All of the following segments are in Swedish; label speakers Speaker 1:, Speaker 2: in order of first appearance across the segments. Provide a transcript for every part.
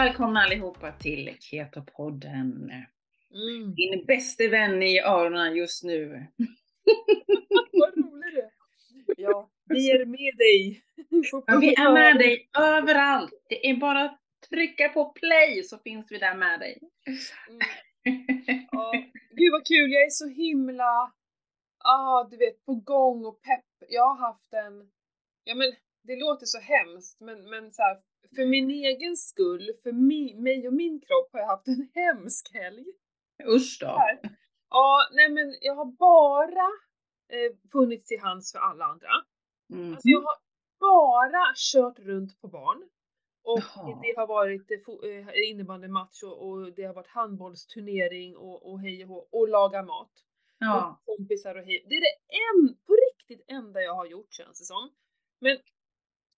Speaker 1: välkomna allihopa till Keto-podden.
Speaker 2: Mm.
Speaker 1: Din bästa vän i öronen just nu.
Speaker 2: Vad roligt det Ja, vi är med dig.
Speaker 1: Ja, vi är med dig överallt. Det är bara att trycka på play så finns vi där med dig.
Speaker 2: Mm. Ja, gud vad kul, jag är så himla, ah, du vet, på gång och pepp. Jag har haft en, ja men det låter så hemskt, men, men så här, för min egen skull, för mi, mig och min kropp har jag haft en hemsk helg.
Speaker 1: Usch då.
Speaker 2: Här. Ja, nej men jag har bara eh, funnits till hands för alla andra.
Speaker 1: Mm.
Speaker 2: Alltså jag har bara kört runt på barn. Och
Speaker 1: Jaha.
Speaker 2: det har varit eh, eh, innebandymatch och, och det har varit handbollsturnering och, och hej och hå, och laga mat.
Speaker 1: Ja.
Speaker 2: Och kompisar och hej. Det är det en, på riktigt enda jag har gjort känns det som. Men,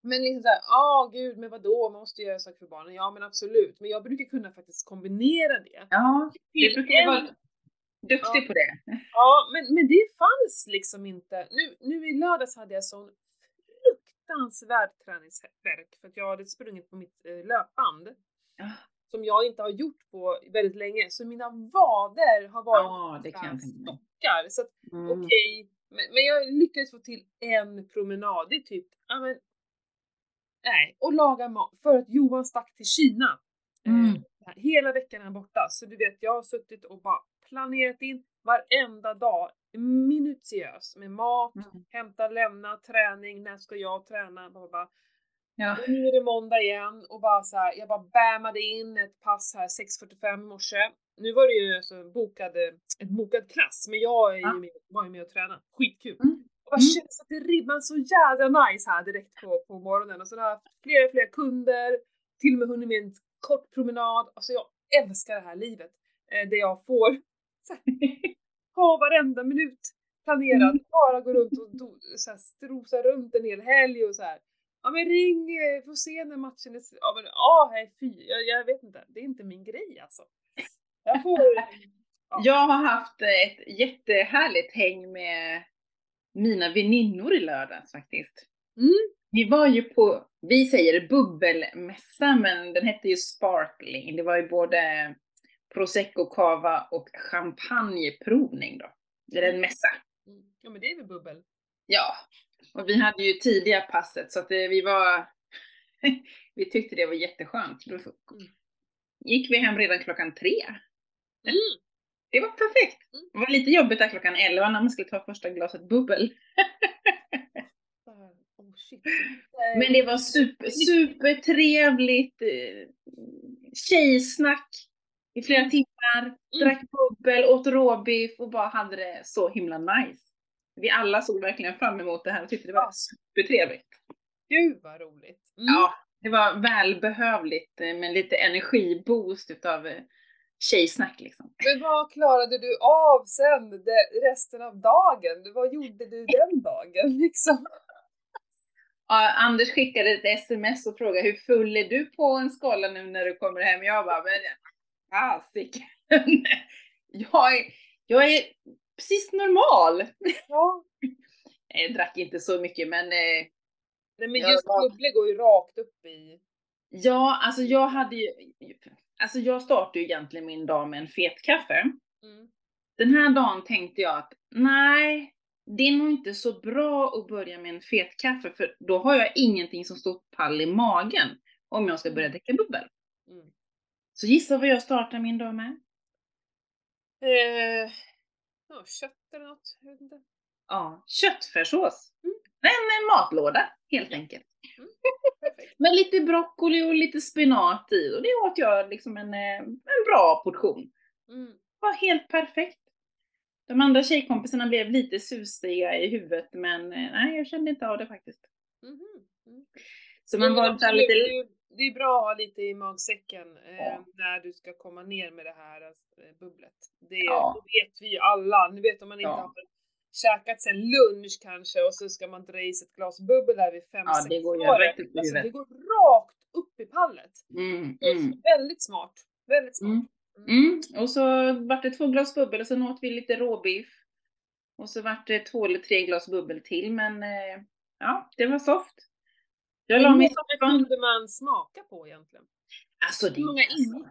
Speaker 2: men liksom såhär, ja gud men vadå, man måste göra saker för barnen. Ja men absolut, men jag brukar kunna faktiskt kombinera det.
Speaker 1: ja, du brukar ju vara duktig
Speaker 2: Ja.
Speaker 1: på det.
Speaker 2: Ja, men, men det fanns liksom inte. Nu, nu i lördags hade jag sån fruktansvärd träningsvärk för att jag hade sprungit på mitt eh, löpband
Speaker 1: Ja.
Speaker 2: som jag inte har gjort på väldigt länge. Så mina vader har varit
Speaker 1: Ja, det kan
Speaker 2: stockar. Så att,
Speaker 1: Mm.
Speaker 2: okej, men, men jag lyckades få till en promenad. Det är typ, ja men, nej, och laga mat för att Johan stack till Kina.
Speaker 1: Mm.
Speaker 2: Eh, hela veckan är han borta, så du vet, jag har suttit och bara planerat in varenda dag minutiös med mat,
Speaker 1: Mm.
Speaker 2: hämta, lämna, träning, när ska jag träna, bla, bla.
Speaker 1: Ja.
Speaker 2: Och nu är det måndag igen och bara så här, jag bara bammade in ett pass här 6.45 i morse. Nu var det ju alltså bokad, ett bokad klass, men jag är ju
Speaker 1: Ja.
Speaker 2: med, var ju med och tränade. Skitkul!
Speaker 1: Mm.
Speaker 2: Bara
Speaker 1: Mm.
Speaker 2: känns att det ribban så jävla nice här direkt på, på morgonen. Och så har jag haft flera, flera kunder, till och med hunnit med en kort promenad. Alltså jag älskar det här livet. Eh, där jag får ha varenda minut planerad.
Speaker 1: Mm.
Speaker 2: Bara gå runt och do, så här, strosa runt en hel helg och så här. Ja men ring, eh, får se när matchen är. Ja men ja, nej fy, jag, jag vet inte. Det är inte min grej alltså. Jag får... Ja.
Speaker 1: Jag har haft ett jättehärligt häng med mina väninnor i lördags faktiskt.
Speaker 2: Mm.
Speaker 1: Vi var ju på, vi säger bubbelmässa, men den hette ju Sparkling. Det var ju både prosecco cava och champagneprovning då. Det är en mässa.
Speaker 2: Mm. Ja men det är väl bubbel.
Speaker 1: Ja, och vi hade ju tidiga passet så att det, vi var, vi tyckte det var jätteskönt. Då gick vi hem redan klockan tre.
Speaker 2: Mm.
Speaker 1: Det var perfekt.
Speaker 2: Mm.
Speaker 1: Det var lite jobbigt där klockan 11 när man skulle ta första glaset bubbel.
Speaker 2: Oh shit.
Speaker 1: Men det var super, supertrevligt. eh, Tjejsnack i flera timmar. Drack bubbel, åt råbiff och bara hade det så himla nice. Vi alla såg verkligen fram emot det här och tyckte det var supertrevligt.
Speaker 2: Gud vad roligt. Mm.
Speaker 1: Ja, det var välbehövligt eh, med lite energiboost utav eh, tjejsnack liksom.
Speaker 2: Men vad klarade du av sen det, resten av dagen? Vad gjorde du den dagen liksom?
Speaker 1: Ja, Anders skickade ett sms och frågade hur full är du på en skala nu när du kommer hem? Jag bara, men fasiken. jag, är, jag är precis normal.
Speaker 2: Ja.
Speaker 1: Jag drack inte så mycket men eh,
Speaker 2: Nej men just bubblor går ju rakt upp i...
Speaker 1: ja, alltså jag hade ju, alltså jag startade ju egentligen min dag med en fet kaffe.
Speaker 2: Mm.
Speaker 1: Den här dagen tänkte jag att nej, det är nog inte så bra att börja med en fet kaffe för då har jag ingenting som står pall i magen om jag ska börja dricka bubbel.
Speaker 2: Mm.
Speaker 1: Så gissa vad jag startar min dag med?
Speaker 2: Eh, ja, kött eller något.
Speaker 1: Ja, köttfärssås.
Speaker 2: Mm.
Speaker 1: En, en matlåda helt enkelt.
Speaker 2: Perfekt.
Speaker 1: Med lite broccoli och lite spenat i och det åt jag liksom en, eh, en bra portion.
Speaker 2: Mm.
Speaker 1: Det var helt perfekt. De andra tjejkompisarna blev lite sustiga i huvudet men eh, nej, jag kände inte av det faktiskt.
Speaker 2: Mhm. Mm.
Speaker 1: Så man var
Speaker 2: absolut,
Speaker 1: lite...
Speaker 2: det, är, bra att ha lite i magsäcken eh,
Speaker 1: Ja.
Speaker 2: när du ska komma ner med det här eh, bubblet. Det,
Speaker 1: Ja.
Speaker 2: det vet vi alla. Ni vet om man inte
Speaker 1: Ja.
Speaker 2: har käkat sen lunch kanske och så ska man dra i sig ett glas bubbel där vid 5-6
Speaker 1: Ja, det går
Speaker 2: alltså. Det går rakt upp i pallet.
Speaker 1: Mm, mm,
Speaker 2: Väldigt smart. Väldigt smart.
Speaker 1: mm, mm. Och så vart det två glas bubbel och sen åt vi lite råbiff. Och så vart det två eller tre glas bubbel till men eh, ja, det var soft. Jag la
Speaker 2: Hur
Speaker 1: mig soffan.
Speaker 2: kunde man smaka på egentligen?
Speaker 1: Alltså det,
Speaker 2: Hur många
Speaker 1: alltså,
Speaker 2: ingick?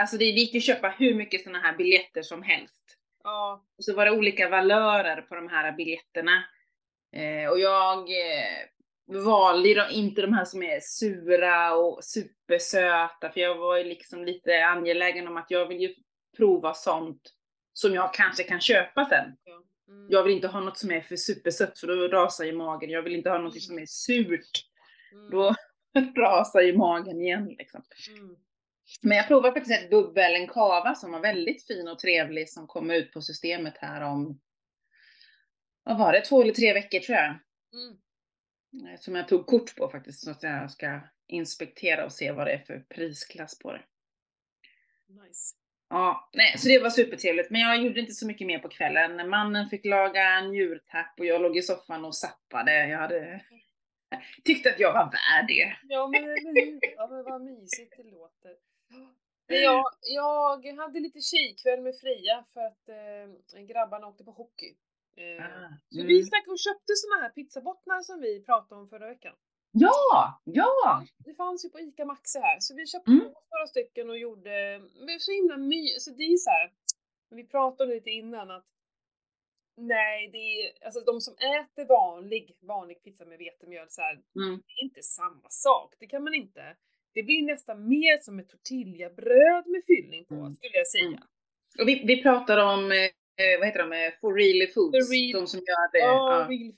Speaker 1: alltså det gick ju att köpa hur mycket såna här biljetter som helst.
Speaker 2: Ja.
Speaker 1: Och så var det olika valörer på de här biljetterna. Eh, och jag eh, valde ju då inte de här som är sura och supersöta, för jag var ju liksom lite angelägen om att jag vill ju prova sånt som jag kanske kan köpa sen.
Speaker 2: ja. Mm.
Speaker 1: Jag vill inte ha något som är för supersött för då rasar ju magen. Jag vill inte ha något som är surt.
Speaker 2: Mm.
Speaker 1: Då rasar ju magen igen liksom.
Speaker 2: Mm.
Speaker 1: Men jag provade faktiskt ett bubbel, en kava som var väldigt fin och trevlig som kommer ut på systemet här om, vad var det, två eller tre veckor tror jag.
Speaker 2: Mm.
Speaker 1: Eh, Som jag tog kort på faktiskt så att jag ska inspektera och se vad det är för prisklass på det.
Speaker 2: Nice.
Speaker 1: Ja, nej, så det var supertrevligt. Men jag gjorde inte så mycket mer på kvällen. Mannen fick laga njurtapp och jag låg i soffan och sappade. Jag hade tyckte att jag var värd det.
Speaker 2: Ja men? Ja men vad mysigt det låter. Jag, jag hade lite tjejkväll med Freja för att eh, grabbarna åkte på hockey. Eh,
Speaker 1: Ah,
Speaker 2: Så
Speaker 1: mm.
Speaker 2: vi stack och köpte såna här pizzabottnar som vi pratade om förra veckan.
Speaker 1: Ja, ja!
Speaker 2: Det fanns ju på ICA Maxi här, så vi köpte
Speaker 1: Mm.
Speaker 2: några stycken och gjorde, men så himla my, så det är så här. vi pratade lite innan att nej, det är, alltså de som äter vanlig, vanlig pizza med vetemjöl så här,
Speaker 1: Mm.
Speaker 2: det är inte samma sak, det kan man inte. Det blir nästan mer som ett tortillabröd med fyllning på,
Speaker 1: Mm.
Speaker 2: skulle jag säga.
Speaker 1: Mm. Och vi, vi pratar om, eh, vad heter de, eh, For Really Foods?
Speaker 2: For Real-
Speaker 1: De som gör det.
Speaker 2: Ja,
Speaker 1: ja.
Speaker 2: real,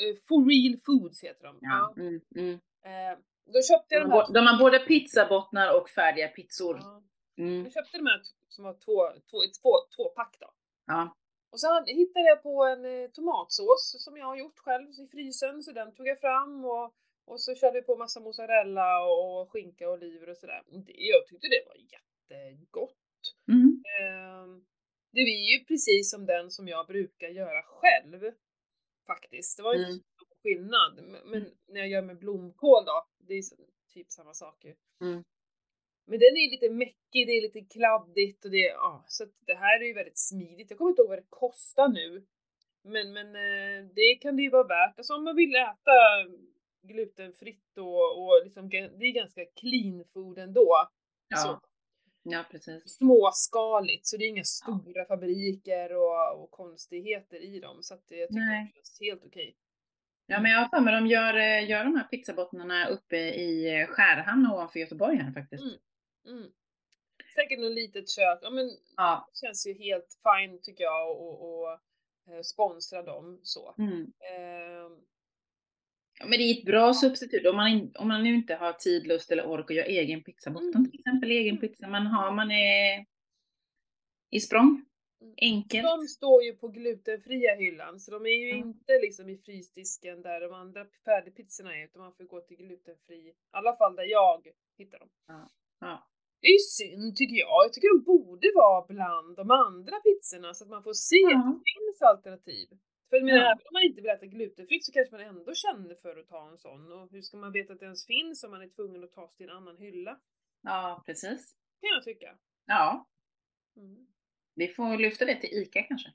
Speaker 2: eh, for real foods heter de.
Speaker 1: Ja.
Speaker 2: Ja.
Speaker 1: Mm, mm.
Speaker 2: Eh, då köpte jag de här,
Speaker 1: de har både pizzabottnar och färdiga pizzor.
Speaker 2: ja,
Speaker 1: Mm.
Speaker 2: jag köpte de här som var två, två, två, två pack då.
Speaker 1: Ja.
Speaker 2: Och hade- hittade jag på en eh, tomatsås som jag har gjort själv i frysen, så den tog jag fram och, och så körde vi på massa mozzarella och skinka och oliver och sådär. Jag tyckte det var jättegott.
Speaker 1: Mm.
Speaker 2: Ehm, Det är ju precis som den som jag brukar göra själv. Faktiskt. Det var inte
Speaker 1: Mm.
Speaker 2: stor skillnad. Men- Men när jag gör med blomkål då, det är typ samma sak ju.
Speaker 1: Mm.
Speaker 2: Men den är lite mäckig, det är lite kladdigt och det, ja, så det här är ju väldigt smidigt. Jag kommer inte ihåg vad det kostar nu. Men, men eh, det kan det ju vara värt. Alltså om man vill äta glutenfritt och, och liksom, det är ganska clean food ändå. Så,
Speaker 1: Ja. ja, precis.
Speaker 2: småskaligt, så det är inga stora fabriker och, och konstigheter i dem. Så att jag tycker
Speaker 1: Nej.
Speaker 2: det känns helt okej.
Speaker 1: Ja, men jag har för mig de gör, eh, gör de här pizzabottnarna uppe i eh, Skärhamn ovanför Göteborg här faktiskt.
Speaker 2: Mm. Mm. Säkert något litet kök. Ja, men
Speaker 1: Ja.
Speaker 2: det känns ju helt fine tycker jag och, och eh, sponsra dem så.
Speaker 1: Mm.
Speaker 2: Ehm,
Speaker 1: Ja, men det är ett bra substitut om man, om man nu inte har tid, lust eller ork att göra egen pizzabotten
Speaker 2: Mm.
Speaker 1: till exempel, egen
Speaker 2: Mm.
Speaker 1: pizza. Man har, man är i språng.
Speaker 2: Mm.
Speaker 1: Enkelt.
Speaker 2: de står ju på glutenfria hyllan så de är ju
Speaker 1: Mm.
Speaker 2: inte liksom i frysdisken där de andra färdigpizzorna är utan man får gå till glutenfri. I alla fall där jag hittar dem.
Speaker 1: Ja.
Speaker 2: Det är ju synd tycker jag. Jag tycker de borde vara bland de andra pizzorna så att man får se att
Speaker 1: Ja.
Speaker 2: det finns alternativ. För menar,
Speaker 1: Ja.
Speaker 2: även om man inte vill äta glutenfritt så kanske man ändå känner för att ta en sån. Och hur ska man veta att det ens finns om man är tvungen att ta sig till en annan hylla?
Speaker 1: ja, precis.
Speaker 2: Kan jag tycka.
Speaker 1: Ja,
Speaker 2: Mm.
Speaker 1: vi får lyfta det till ICA kanske.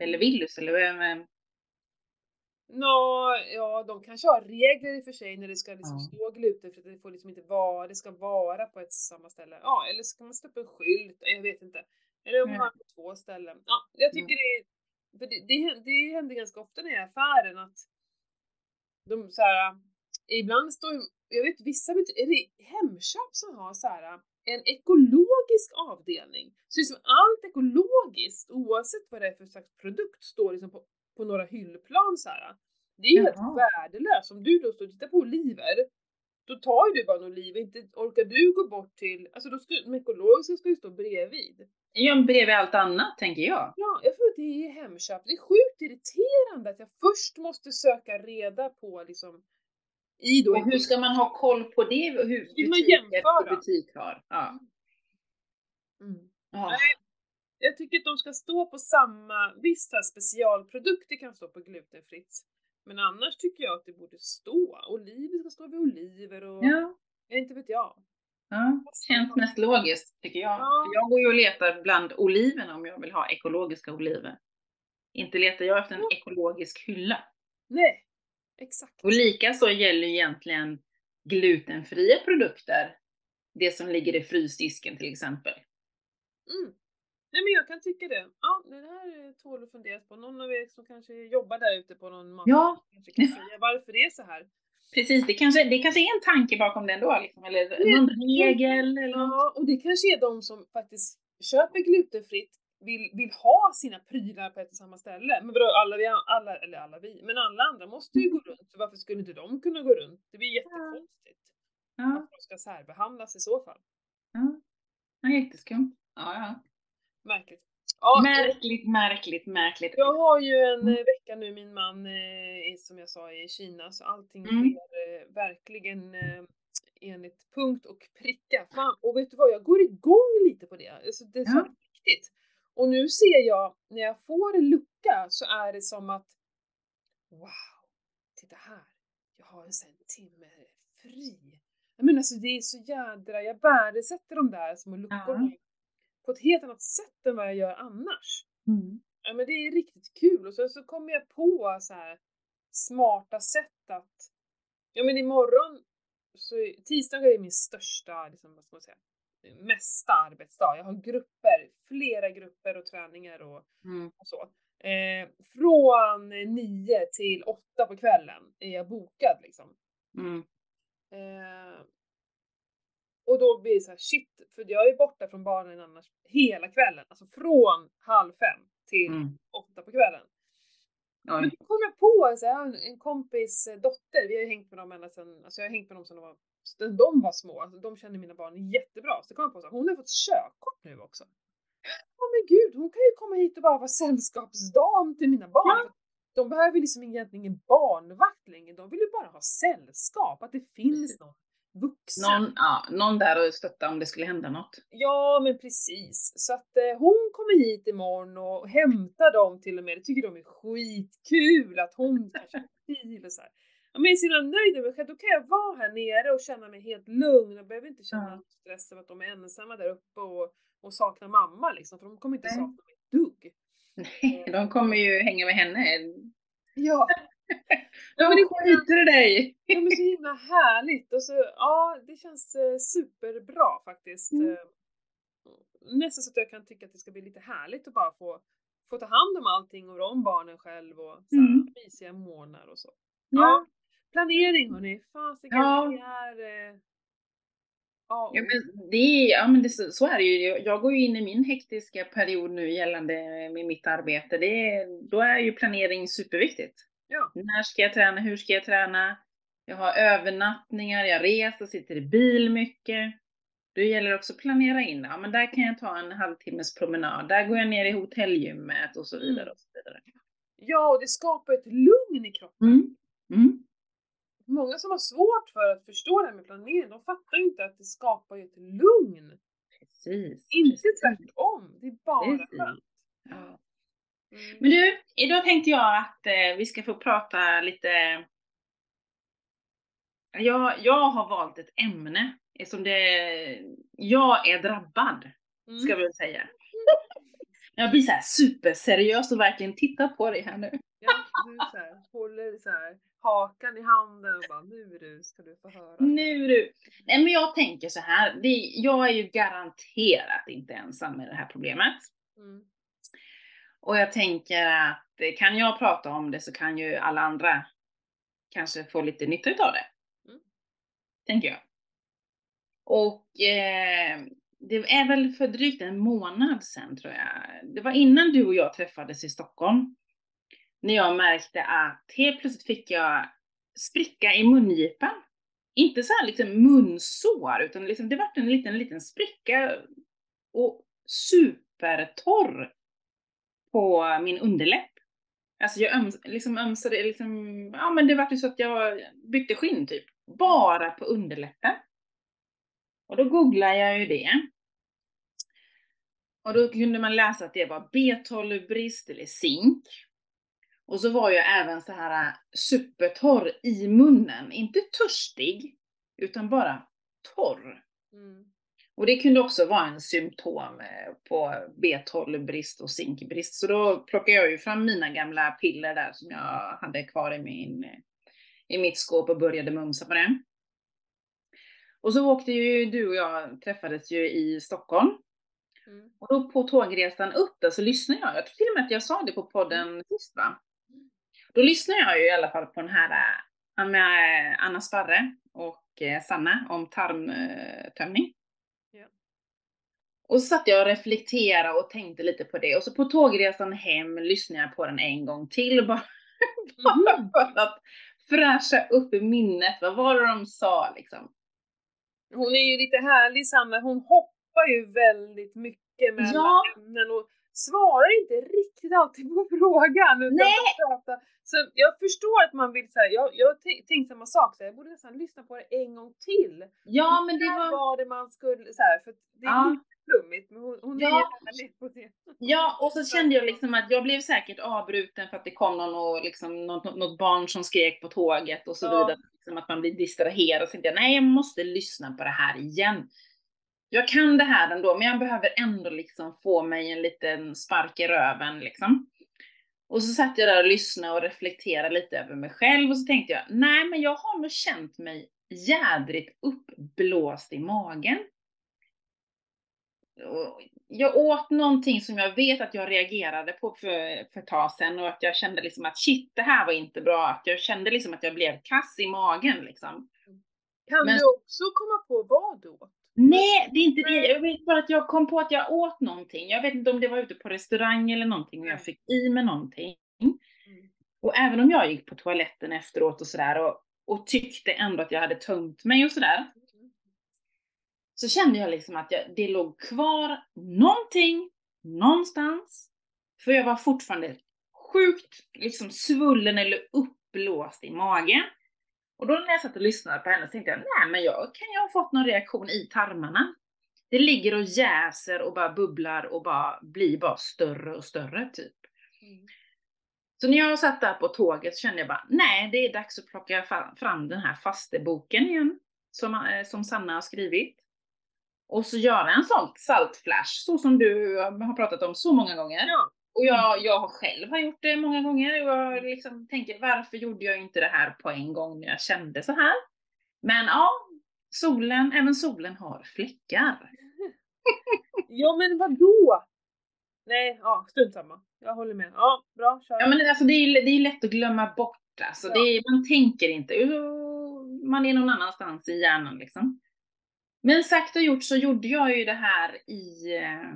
Speaker 1: Eller Willys eller vem.
Speaker 2: Nå, ja, de kanske har regler i och för sig när det ska liksom
Speaker 1: Ja.
Speaker 2: stå glutenfritt. Det får liksom inte vara, det ska vara på ett samma ställe. Ja, eller ska man sätta upp en skylt? Jag vet inte. Eller om man har på två ställen. Ja, jag tycker det är, för det, det, det händer ganska ofta när jag är i affären att de så här, ibland står, jag vet vissa buti- är det Hemköp som har så här en ekologisk avdelning. Så liksom allt ekologiskt, oavsett vad det är för slags produkt, står liksom på, på några hyllplan så här. Det är ju helt värdelöst. Om du då står och tittar på oliver, då tar ju du bara en oliv, inte orkar du gå bort till, alltså då ska, de ekologiska ska ju stå bredvid.
Speaker 1: Ja, bredvid allt annat tänker jag.
Speaker 2: Ja, jag tror att det är Hemköp. Det är sjukt irriterande att jag först måste söka reda på liksom i då
Speaker 1: Och hur ska man ha koll på det? Hur
Speaker 2: man
Speaker 1: butik efter
Speaker 2: jämföra?
Speaker 1: butik har? Ja.
Speaker 2: Mm.
Speaker 1: Ja.
Speaker 2: Nej. Jag tycker att de ska stå på samma, visst här specialprodukter kan stå på glutenfritt. Men annars tycker jag att det borde stå, oliver ska stå vid oliver och
Speaker 1: ja.
Speaker 2: inte vet jag.
Speaker 1: Ja, känns mest logiskt tycker jag.
Speaker 2: Ja.
Speaker 1: Jag går ju och letar bland oliverna om jag vill ha ekologiska oliver. Inte letar jag efter en
Speaker 2: Ja.
Speaker 1: ekologisk hylla.
Speaker 2: Nej, exakt.
Speaker 1: Och lika så gäller egentligen glutenfria produkter. det som ligger i frysdisken till exempel.
Speaker 2: Mm. Nej men jag kan tycka det. Ja, det här tål att funderas på. Någon av er som kanske jobbar där ute på någon mat
Speaker 1: Ja.
Speaker 2: kanske kan säga varför det är så här.
Speaker 1: Precis, det kanske, det kanske är en tanke bakom den då, liksom, eller någon regel eller något.
Speaker 2: Ja, och det kanske är de som faktiskt köper glutenfritt, vill, vill ha sina prylar på ett och samma ställe. Men vadå, alla vi, alla, eller alla vi, men alla andra måste ju gå runt. Så varför skulle inte de kunna gå runt? Det blir jättekonstigt.
Speaker 1: Ja,
Speaker 2: Att de ska särbehandlas i så fall.
Speaker 1: ja. ja jätteskumt. Ja, ja.
Speaker 2: Märkligt. Ja,
Speaker 1: Märkligt, märkligt, märkligt.
Speaker 2: Jag har ju en
Speaker 1: Mm.
Speaker 2: eh, vecka nu, min man, eh, är, som jag sa, i Kina, så allting
Speaker 1: Mm.
Speaker 2: sker eh, verkligen enligt punkt och pricka. Fan, och vet du vad, jag går igång lite på det. Alltså, det är så
Speaker 1: Ja.
Speaker 2: viktigt. Och nu ser jag, när jag får en lucka så är det som att Wow, titta här. Jag har en här timme fri. Jag menar alltså det är så jädra, jag värdesätter de där små luckorna på ett helt annat sätt än vad jag gör annars.
Speaker 1: Mm.
Speaker 2: Ja men det är riktigt kul och sen så kommer jag på så här smarta sätt att Ja men imorgon så tisdagar är min största, liksom, vad ska man säga, mesta arbetsdag. Jag har grupper, flera grupper och träningar och,
Speaker 1: Mm.
Speaker 2: och så. Eh, från nio till åtta på kvällen är jag bokad liksom.
Speaker 1: Mm.
Speaker 2: Eh, och då blir det så här, shit, för jag är borta från barnen annars hela kvällen. Alltså från halv fem till
Speaker 1: Mm.
Speaker 2: åtta på kvällen. Men
Speaker 1: Oj.
Speaker 2: då kom jag på en, så här, en kompis eh, dotter, vi har ju hängt med dem ända sedan, alltså jag har hängt med dem sedan de var, sedan de var små, alltså de känner mina barn jättebra. Så kom jag på här, hon har fått körkort nu också. Ja men gud, hon kan ju komma hit och bara vara sällskapsdam till mina barn. De behöver liksom egentligen ingen barnvakt längre, de vill ju bara ha sällskap, att det finns någon vuxen.
Speaker 1: Någon, ja, någon där och stötta om det skulle hända något.
Speaker 2: Ja, men precis. Så att eh, hon kommer hit imorgon och hämtar dem till och med. Det tycker de är skitkul att hon kan köra bil och så här. Men jag är så himla nöjd med mig själv. Då kan jag vara här nere och känna mig helt lugn. Jag behöver inte känna
Speaker 1: Ja.
Speaker 2: stress över att de är ensamma där uppe och, och saknar mamma liksom. För de kommer inte
Speaker 1: Nej.
Speaker 2: sakna mig ett dugg.
Speaker 1: De kommer ju hänga med henne.
Speaker 2: Ja,
Speaker 1: De
Speaker 2: men det-
Speaker 1: skiter dig!
Speaker 2: det är så himla härligt. Och så, ja, det känns eh, superbra faktiskt.
Speaker 1: Mm.
Speaker 2: Eh, Nästan så att jag kan tycka att det ska bli lite härligt att bara få, få ta hand om allting och rå om barnen själv och så här,
Speaker 1: Mm.
Speaker 2: mysiga månader och så.
Speaker 1: Ja.
Speaker 2: Planering hörni, fasiken
Speaker 1: Ja.
Speaker 2: det är... Eh, ja,
Speaker 1: Ja, men det ja, men det, så är det ju. Jag- går ju in i min hektiska period nu gällande med mitt arbete. Det då är ju planering superviktigt.
Speaker 2: Ja.
Speaker 1: När ska jag träna? Hur ska jag träna? Jag har övernattningar, jag reser, sitter i bil mycket. Då gäller det också att planera in. Ja, men där kan jag ta en halvtimmes promenad. Där går jag ner i hotellgymmet och så vidare. Och så vidare.
Speaker 2: ja, och det skapar ett lugn i kroppen.
Speaker 1: Mm. Mm.
Speaker 2: Många som har svårt för att förstå det här med planering, de fattar ju inte att det skapar ett lugn.
Speaker 1: Precis.
Speaker 2: Inte
Speaker 1: precis.
Speaker 2: tvärtom, det är bara
Speaker 1: Precis.
Speaker 2: skönt.
Speaker 1: Ja.
Speaker 2: Mm.
Speaker 1: Men du, idag tänkte jag att eh, vi ska få prata lite... Jag, jag har valt ett ämne eftersom det... Jag är drabbad,
Speaker 2: Mm.
Speaker 1: ska vi väl säga. Jag blir så här superseriös och verkligen tittar på dig här nu.
Speaker 2: Ja, du så här, håller så här, hakan i handen och bara nu du ska du få höra.
Speaker 1: Nu du! Nej men jag tänker så här, det, jag är ju garanterat inte ensam med det här problemet.
Speaker 2: Mm.
Speaker 1: Och jag tänker att kan jag prata om det så kan ju alla andra kanske få lite nytta utav det.
Speaker 2: Mm.
Speaker 1: Tänker jag. Och eh, det är väl för drygt en månad sedan tror jag. Det var innan du och jag träffades i Stockholm. När jag märkte att helt plötsligt fick jag spricka i mungipan. Inte så här liksom munsår, utan liksom det vart en liten, liten spricka och supertorr på min underläpp. Alltså jag öms, liksom ömsade, liksom, ja men det var ju så att jag bytte skinn typ. Bara på underläppen. Och då googlade jag ju det. Och då kunde man läsa att det var B12-brist eller zink. Och så var jag även så här äh, supertorr i munnen. Inte törstig, utan bara torr.
Speaker 2: Mm.
Speaker 1: Och det kunde också vara en symptom eh, på B12-brist och zinkbrist. Så då plockade jag ju fram mina gamla piller där som jag hade kvar i, min, i mitt skåp och började mumsa på det. Och så åkte ju du och jag, träffades ju i Stockholm.
Speaker 2: Mm.
Speaker 1: Och då på tågresan upp där så lyssnade jag, jag tror till och med att jag sa det på podden sist va? Då lyssnade jag ju i alla fall på den här med äh, Anna Sparre och äh, Sanna om tarmtömning. Och så satt jag och reflekterade och tänkte lite på det och så på tågresan hem lyssnade jag på den en gång till bara, bara
Speaker 2: Mhm.
Speaker 1: för att fräscha upp i minnet. Vad var det de sa liksom?
Speaker 2: Hon är ju lite härlig Sanna, hon hoppar ju väldigt mycket mellan
Speaker 1: Ja.
Speaker 2: ämnen och svarar inte riktigt alltid på frågan.
Speaker 1: Nej.
Speaker 2: bara pratar. Så jag förstår att man vill säga, jag, jag tänkte samma sak, så jag borde nästan lyssna på det en gång till.
Speaker 1: Ja men det var,
Speaker 2: var det man skulle, så här, för det är
Speaker 1: Ja.
Speaker 2: lite flummigt men hon, hon
Speaker 1: Ja.
Speaker 2: härlig på det.
Speaker 1: ja och så kände jag liksom att jag blev säkert avbruten för att det kom någon och liksom något, något- något barn som skrek på tåget och så
Speaker 2: Ja.
Speaker 1: vidare. Liksom att man blir distraherad. Så tänkte jag, nej jag måste lyssna på det här igen. Jag kan det här ändå, men jag behöver ändå liksom få mig en liten spark i röven liksom. Och så satt jag där och lyssnade och reflekterade lite över mig själv och så tänkte jag, nej men jag har nog känt mig jädrigt uppblåst i magen. Och Jag åt någonting som jag vet att jag reagerade på för, för ett tag sedan och att jag kände liksom att shit, det här var inte bra. Att jag kände liksom att jag blev kass i magen liksom.
Speaker 2: Kan
Speaker 1: Men-
Speaker 2: du också komma på vad då?
Speaker 1: Nej, det är inte det. Jag vet bara att jag kom på att jag åt någonting. Jag vet inte om det var ute på restaurang eller någonting och jag fick i mig någonting.
Speaker 2: Mm.
Speaker 1: Och även om jag gick på toaletten efteråt och sådär och, och tyckte ändå att jag hade tömt mig och sådär. Så kände jag liksom att jag, det låg kvar någonting, någonstans. För jag var fortfarande sjukt liksom svullen eller uppblåst i magen. Och då när jag satt och lyssnade på henne så tänkte jag, nej men jag kan ju ha fått någon reaktion i tarmarna. Det ligger och jäser och bara bubblar och bara blir bara större och större typ.
Speaker 2: Mm.
Speaker 1: Så när jag satt där på tåget så kände jag bara, nej det är dags att plocka fram den här fasteboken igen. Som, eh, som Sanna har skrivit. Och så göra en sån saltflash, så som du har pratat om så många gånger.
Speaker 2: Ja.
Speaker 1: Och jag, jag har själv har gjort det många gånger och jag liksom tänker varför gjorde jag inte det här på en gång när jag kände så här? Men ja, solen, även solen har fläckar.
Speaker 2: ja men vadå? Nej, ja strunt samma. Jag håller med. Ja, bra, kör.
Speaker 1: Ja men alltså det är det är lätt att glömma bort alltså.
Speaker 2: Ja.
Speaker 1: Det man tänker inte, "Oh, man är någon annanstans i hjärnan liksom. Men sagt och gjort så gjorde jag ju det här i, eh,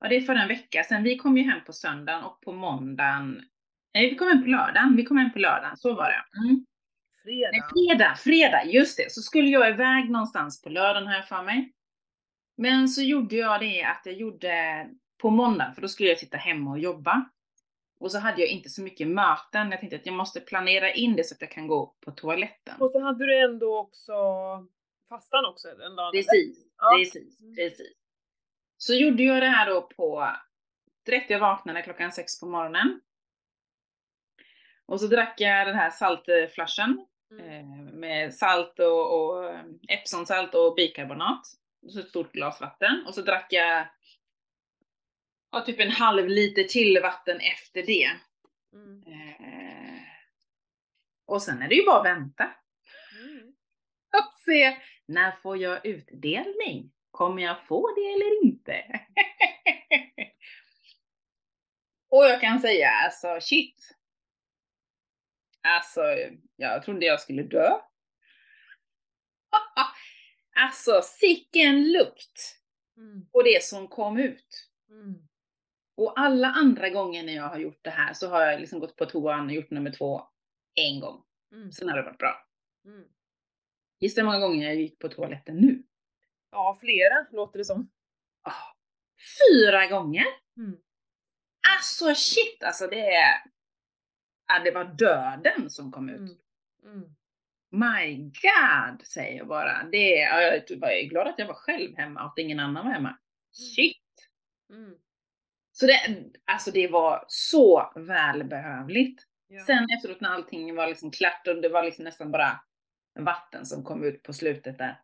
Speaker 1: ja det är för en vecka sedan. Vi kom ju hem på söndagen och på måndagen, nej vi kom hem på lördagen, vi kom hem på lördagen, så var det. Mm.
Speaker 2: Fredag.
Speaker 1: Nej, fredag, fredag, just det. Så skulle jag iväg någonstans på lördagen här för mig. Men så gjorde jag det att jag gjorde på måndag, för då skulle jag sitta hemma och jobba. Och så hade jag inte så mycket möten. Jag tänkte att jag måste planera in det så att jag kan gå på toaletten.
Speaker 2: Och så hade du ändå också fastan också den dagen?
Speaker 1: Precis,
Speaker 2: Ja.
Speaker 1: precis, precis. Så gjorde jag det här då på, direkt jag vaknade klockan sex på morgonen. Och så drack jag den här saltflashen
Speaker 2: Mm.
Speaker 1: eh, med salt och, och eh, Epsonsalt och bikarbonat. Och så ett stort glas vatten. Och så drack jag ja, typ en halv liter till vatten efter det.
Speaker 2: Mm.
Speaker 1: Eh, och sen är det ju bara att vänta
Speaker 2: Mm.
Speaker 1: och se när får jag utdelning? Kommer jag få det eller inte? och jag kan säga alltså shit. Alltså, jag trodde jag skulle dö. alltså, sicken lukt
Speaker 2: Mm.
Speaker 1: på det som kom ut.
Speaker 2: Mm.
Speaker 1: Och alla andra gånger när jag har gjort det här så har jag liksom gått på toan och gjort nummer två en gång.
Speaker 2: Mm.
Speaker 1: Sen har det varit bra.
Speaker 2: Mm.
Speaker 1: Gissa hur många gånger jag gick på toaletten nu?
Speaker 2: Ja, flera låter det som.
Speaker 1: Ah, fyra gånger!
Speaker 2: Mm.
Speaker 1: Alltså shit alltså det är... Ja, det var döden som kom ut.
Speaker 2: Mm. Mm.
Speaker 1: My God, säger jag bara. Det är, ja, jag var ju glad att jag var själv hemma och att ingen annan var hemma. Shit!
Speaker 2: Mm.
Speaker 1: Så det, alltså det var så välbehövligt.
Speaker 2: Ja.
Speaker 1: Sen efteråt när allting var liksom klart och det var liksom nästan bara vatten som kom ut på slutet där.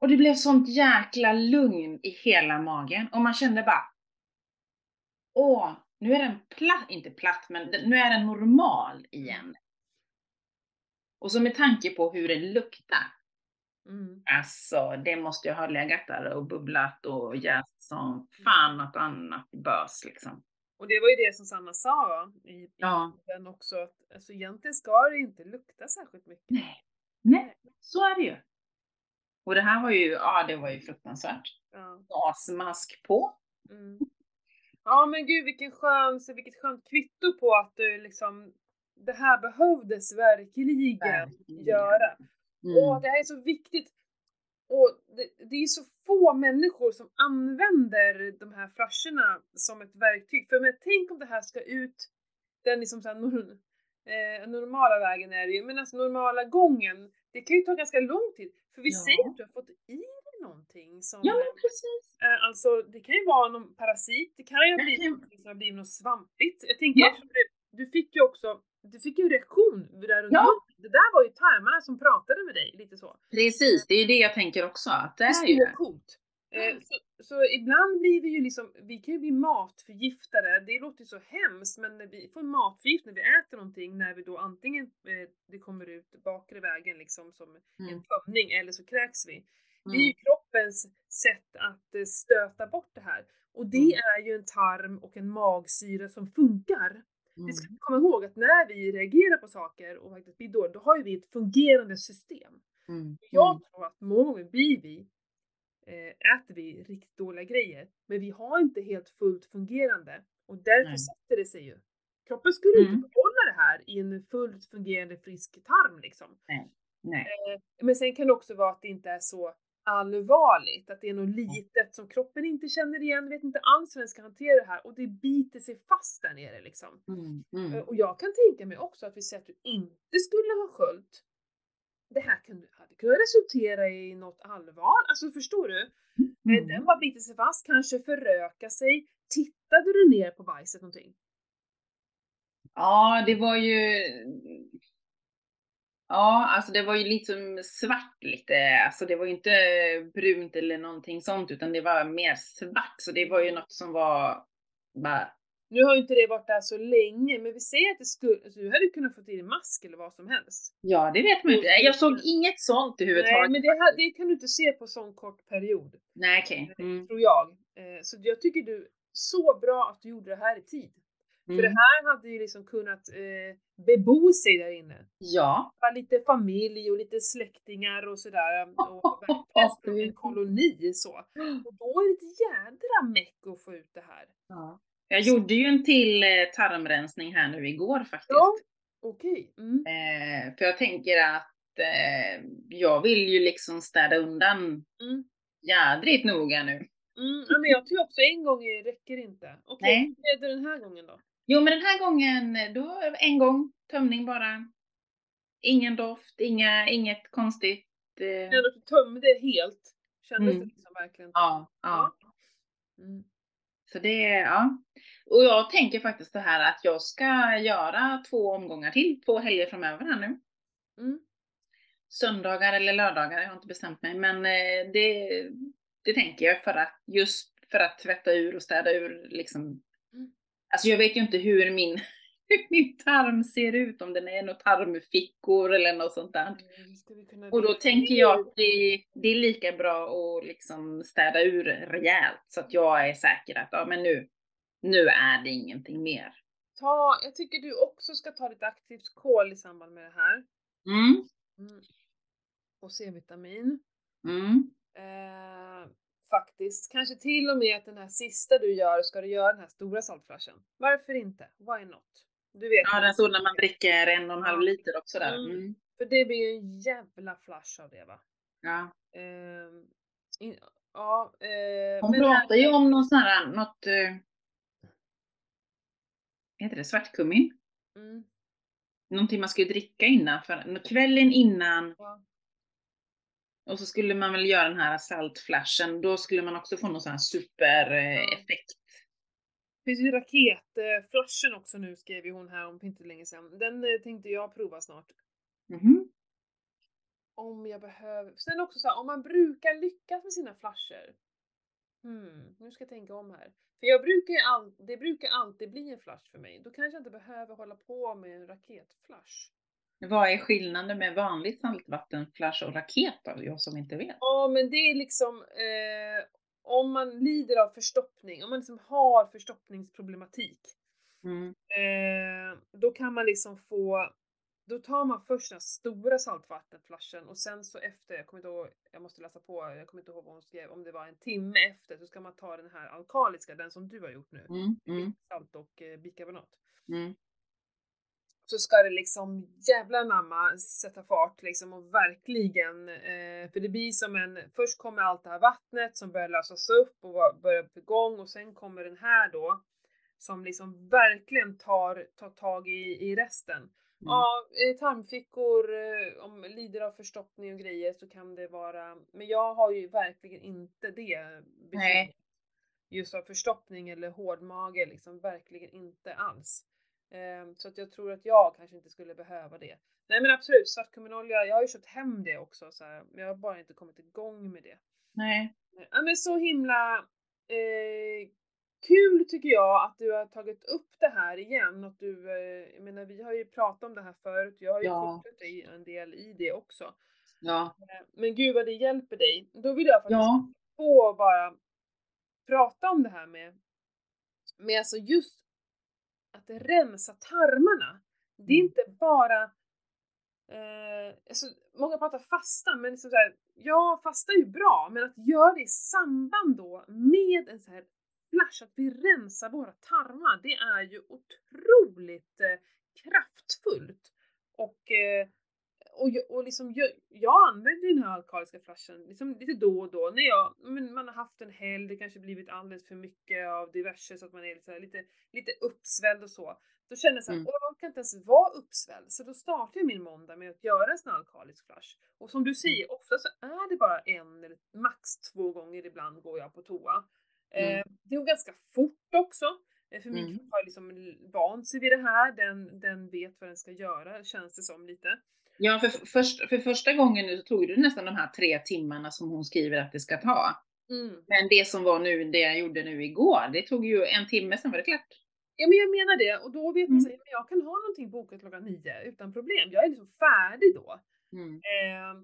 Speaker 1: Och det blev sånt jäkla lugn i hela magen och man kände bara Åh, nu är den platt, inte platt, men nu är den normal igen. Och så med tanke på hur den luktar.
Speaker 2: Mm.
Speaker 1: Alltså, det måste ju ha legat där och bubblat och jäst som fan något annat bös liksom.
Speaker 2: Och det var ju det som Sanna sa i, i
Speaker 1: Ja.
Speaker 2: den också, att alltså, egentligen ska det inte lukta särskilt mycket.
Speaker 1: Nej. Nej, så är det ju. Och det här var ju, ja det var ju fruktansvärt.
Speaker 2: Ja.
Speaker 1: Gasmask på.
Speaker 2: Mm. ja men gud vilken skön, vilket skönt kvitto på att du liksom, det här behövdes verkligen,
Speaker 1: Verkligen.
Speaker 2: göra.
Speaker 1: Mm.
Speaker 2: Åh, det här är så viktigt. Och det, det är så få människor som använder de här flaskorna som ett verktyg. För men, tänk om det här ska ut den liksom så här, eh, normala vägen är det ju, men alltså normala gången, det kan ju ta ganska lång tid. För vi
Speaker 1: Ja.
Speaker 2: säger att du har fått i dig någonting som,
Speaker 1: Ja men precis.
Speaker 2: eh, alltså det kan ju vara någon parasit, det kan ju ha blivit någonting som har blivit något svampigt. Jag tänker,
Speaker 1: Ja.
Speaker 2: du, fick ju också, du fick ju reaktion där under
Speaker 1: Ja.
Speaker 2: Det där var ju tarmarna som pratade med dig, lite så.
Speaker 1: Precis, det är ju det jag tänker också. Att det
Speaker 2: Det
Speaker 1: är ju det.
Speaker 2: coolt. Eh, så, så ibland blir vi ju liksom, vi kan ju bli matförgiftade, det låter ju så hemskt men när vi får matförgiftning när vi äter någonting när vi då antingen eh, det kommer ut bakre vägen liksom som en
Speaker 1: Mm.
Speaker 2: tömning eller så kräks vi. Det är
Speaker 1: Mm.
Speaker 2: ju kroppens sätt att eh, stöta bort det här. Och det
Speaker 1: Mm.
Speaker 2: är ju en tarm och en magsyra som funkar. Det
Speaker 1: Mm.
Speaker 2: ska vi komma ihåg att när vi reagerar på saker och faktiskt blir dåliga, då har ju vi ett fungerande system.
Speaker 1: Mm.
Speaker 2: Jag tror att många gånger blir vi, äter vi riktigt dåliga grejer, men vi har inte helt fullt fungerande. Och därför
Speaker 1: Nej.
Speaker 2: sätter det sig ju. Kroppen skulle
Speaker 1: Mm.
Speaker 2: inte behålla det här i en fullt fungerande frisk tarm liksom.
Speaker 1: Nej.
Speaker 2: Eh, men sen kan det också vara att det inte är så allvarligt, att det är något litet som kroppen inte känner igen, vet inte alls hur den ska hantera det här och det biter sig fast där nere liksom.
Speaker 1: Mm.
Speaker 2: Eh,
Speaker 1: Mm.
Speaker 2: Och jag kan tänka mig också att vi säger att du inte skulle ha sköljt. Det här kunde, hade kunnat resultera i något allvar. Alltså förstår du? Eh, Den
Speaker 1: Mm.
Speaker 2: bara biter sig fast, kanske föröka sig. Tittade du ner på bajset någonting?
Speaker 1: Ja, det var ju... Ja, alltså det var ju liksom svart lite. Alltså det var ju inte brunt eller någonting sånt, utan det var mer svart. Så det var ju något som var bara...
Speaker 2: Nu har ju inte det varit där så länge, men vi säger att det skulle, alltså, du hade kunnat få i dig mask eller vad som helst.
Speaker 1: Ja, det vet man ju inte. Jag såg inget sånt
Speaker 2: Nej,
Speaker 1: överhuvudtaget.
Speaker 2: men det, det kan du inte se på sån kort period,
Speaker 1: Nej, okej. Mm.
Speaker 2: tror jag. Eh, Så jag tycker du, så bra att du gjorde det här i tid. För det
Speaker 1: Mm.
Speaker 2: här hade ju liksom kunnat eh, bebo sig där inne.
Speaker 1: Ja.
Speaker 2: Lite familj och lite släktingar och sådär. Och en koloni så. Och då är det ett jädra meck att få ut det här.
Speaker 1: ja. Jag gjorde ju en till eh, tarmrensning här nu igår faktiskt.
Speaker 2: Ja. Okej. Mm.
Speaker 1: Eh, för jag tänker att eh, jag vill ju liksom städa undan
Speaker 2: Mm.
Speaker 1: jädrigt noga nu.
Speaker 2: Mm. Ja, men jag tror också en gång räcker inte. Okej, hur blev det den här gången då?
Speaker 1: Jo men den här gången, då en gång, tömning bara. Ingen doft, inga, inget konstigt. Eh,
Speaker 2: att du tömde helt. Kändes
Speaker 1: Mm.
Speaker 2: det liksom verkligen?
Speaker 1: ja, ja.
Speaker 2: Mm.
Speaker 1: Så det, ja. Och jag tänker faktiskt det här att jag ska göra två omgångar till, två helger framöver här nu.
Speaker 2: Mm.
Speaker 1: Söndagar eller lördagar, jag har inte bestämt mig. Men eh, det, det tänker jag för att, just för att tvätta ur och städa ur liksom.
Speaker 2: Mm.
Speaker 1: Alltså jag vet ju inte hur min, hur min tarm ser ut, om den är några tarmfickor eller något sånt där.
Speaker 2: Mm,
Speaker 1: Och då tänker jag att det, det är lika bra att liksom städa ur rejält så att jag är säker att ja, men nu, nu är det ingenting mer.
Speaker 2: Ta, jag tycker du också ska ta lite aktivt kol i samband med det här.
Speaker 1: Mm,
Speaker 2: Mm. Och C-vitamin.
Speaker 1: mm.
Speaker 2: Eh, faktiskt. Kanske till och med att den här sista du gör ska du göra den här stora saltflashen. Varför inte? Why not? Du vet.
Speaker 1: Ja, den så när man dricker en och en halv liter också där.
Speaker 2: Mm.
Speaker 1: Mm.
Speaker 2: För det blir ju en jävla flash av det va?
Speaker 1: Ja.
Speaker 2: Ehm, in, ja, eh,
Speaker 1: Hon pratar ju om någon sån här, något, eh, heter det svartkummin?
Speaker 2: Mm,
Speaker 1: Någonting man skulle dricka innan, för, kvällen innan
Speaker 2: ja.
Speaker 1: och så skulle man väl göra den här saltflashen, då skulle man också få någon sån här supereffekt.
Speaker 2: Det finns ju raketflashen också nu skrev ju hon här om inte länge sedan. Den eh, tänkte jag prova snart.
Speaker 1: Mhm.
Speaker 2: Om jag behöver. Sen också så här, om man brukar lyckas med sina flasher. Hmm, nu ska jag tänka om här. För jag brukar ju all, det brukar alltid bli en flash för mig. Då kanske jag inte behöver hålla på med en raketflash.
Speaker 1: Vad är skillnaden med vanlig saltvattenflash och raket då, jag som inte vet?
Speaker 2: Ja, men det är liksom eh, om man lider av förstoppning, om man liksom har förstoppningsproblematik,
Speaker 1: Mm.
Speaker 2: eh, då kan man liksom få då tar man först den stora saltvattenflashen och sen så efter, jag kommer inte ihåg, jag måste läsa på, jag kommer inte ihåg vad hon skrev, om det var en timme efter så ska man ta den här alkaliska, den som du har gjort nu.
Speaker 1: Mm. Mm.
Speaker 2: Salt och eh, bikarbonat.
Speaker 1: Mm.
Speaker 2: så ska det liksom jävla namma sätta fart liksom och verkligen, eh, för det blir som en, först kommer allt det här vattnet som börjar lösas upp och börjar på igång och sen kommer den här då som liksom verkligen tar, tar tag i, i resten. Ja, eh, tarmfickor, eh, om lider av förstoppning och grejer så kan det vara, men jag har ju verkligen inte det bekymret. Just av förstoppning eller hårdmage, liksom verkligen inte alls. Ehm, Så att jag tror att jag kanske inte skulle behöva det. Nej men absolut, svartkumminolja, jag har ju köpt hem det också så här, men jag har bara inte kommit igång med det.
Speaker 1: Nej.
Speaker 2: Ja men så himla eh, kul tycker jag att du har tagit upp det här igen. Att du, eh, jag menar vi har ju pratat om det här förut, jag har ju
Speaker 1: Ja.
Speaker 2: dig en del i det också.
Speaker 1: Ja.
Speaker 2: Eh, Men gud vad det hjälper dig. Då vill jag faktiskt
Speaker 1: Ja.
Speaker 2: få bara prata om det här med, med alltså just att rensa tarmarna. Det är
Speaker 1: Mm.
Speaker 2: inte bara eh, alltså, många pratar fasta, men liksom så här, ja fasta är ju bra, men att göra det i samband då med en så här flash, att vi rensar våra tarmar, det är ju otroligt eh, kraftfullt. Och, eh, och, och liksom, jag, jag använder den här alkaliska flashen liksom lite då och då när jag, men man har haft en helg, det kanske blivit alldeles för mycket av diverse så att man är lite, lite, lite uppsvälld och så. Då känner jag såhär,
Speaker 1: Mm.
Speaker 2: jag orkar inte ens vara uppsvälld. Så då startar jag min måndag med att göra en sån alkalisk flash. Och som du säger, ofta så är det bara en eller max två gånger ibland går jag på toa.
Speaker 1: Mm.
Speaker 2: Eh, det går ganska fort också. eh, För min
Speaker 1: Mm.
Speaker 2: kropp har liksom vant sig vid det här, den, den vet vad den ska göra känns det som lite.
Speaker 1: Ja, för, först, för första gången nu så tog det nästan de här tre timmarna som hon skriver att det ska ta.
Speaker 2: Mm.
Speaker 1: Men det som var nu, det jag gjorde nu igår, det tog ju en timme, sen var det klart.
Speaker 2: Ja men jag menar det och då vet man
Speaker 1: Mm.
Speaker 2: men jag kan ha någonting bokat klockan nio utan problem. Jag är liksom färdig då.
Speaker 1: Mm.
Speaker 2: Eh,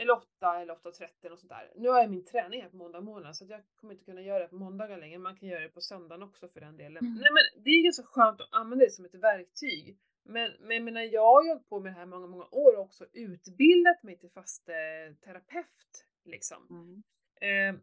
Speaker 2: eller 8 eller 8.30 och sånt där. Nu har jag min träning här på måndag morgon så att jag kommer inte kunna göra det på måndagar längre. Man kan göra det på söndagen också för den delen.
Speaker 1: Mm.
Speaker 2: Nej men det är ganska skönt att använda det som ett verktyg. Men, men jag menar, jag har hållit på med det här många, många år och också utbildat mig till fast eh, terapeut. Liksom.
Speaker 1: Mm.
Speaker 2: Eh,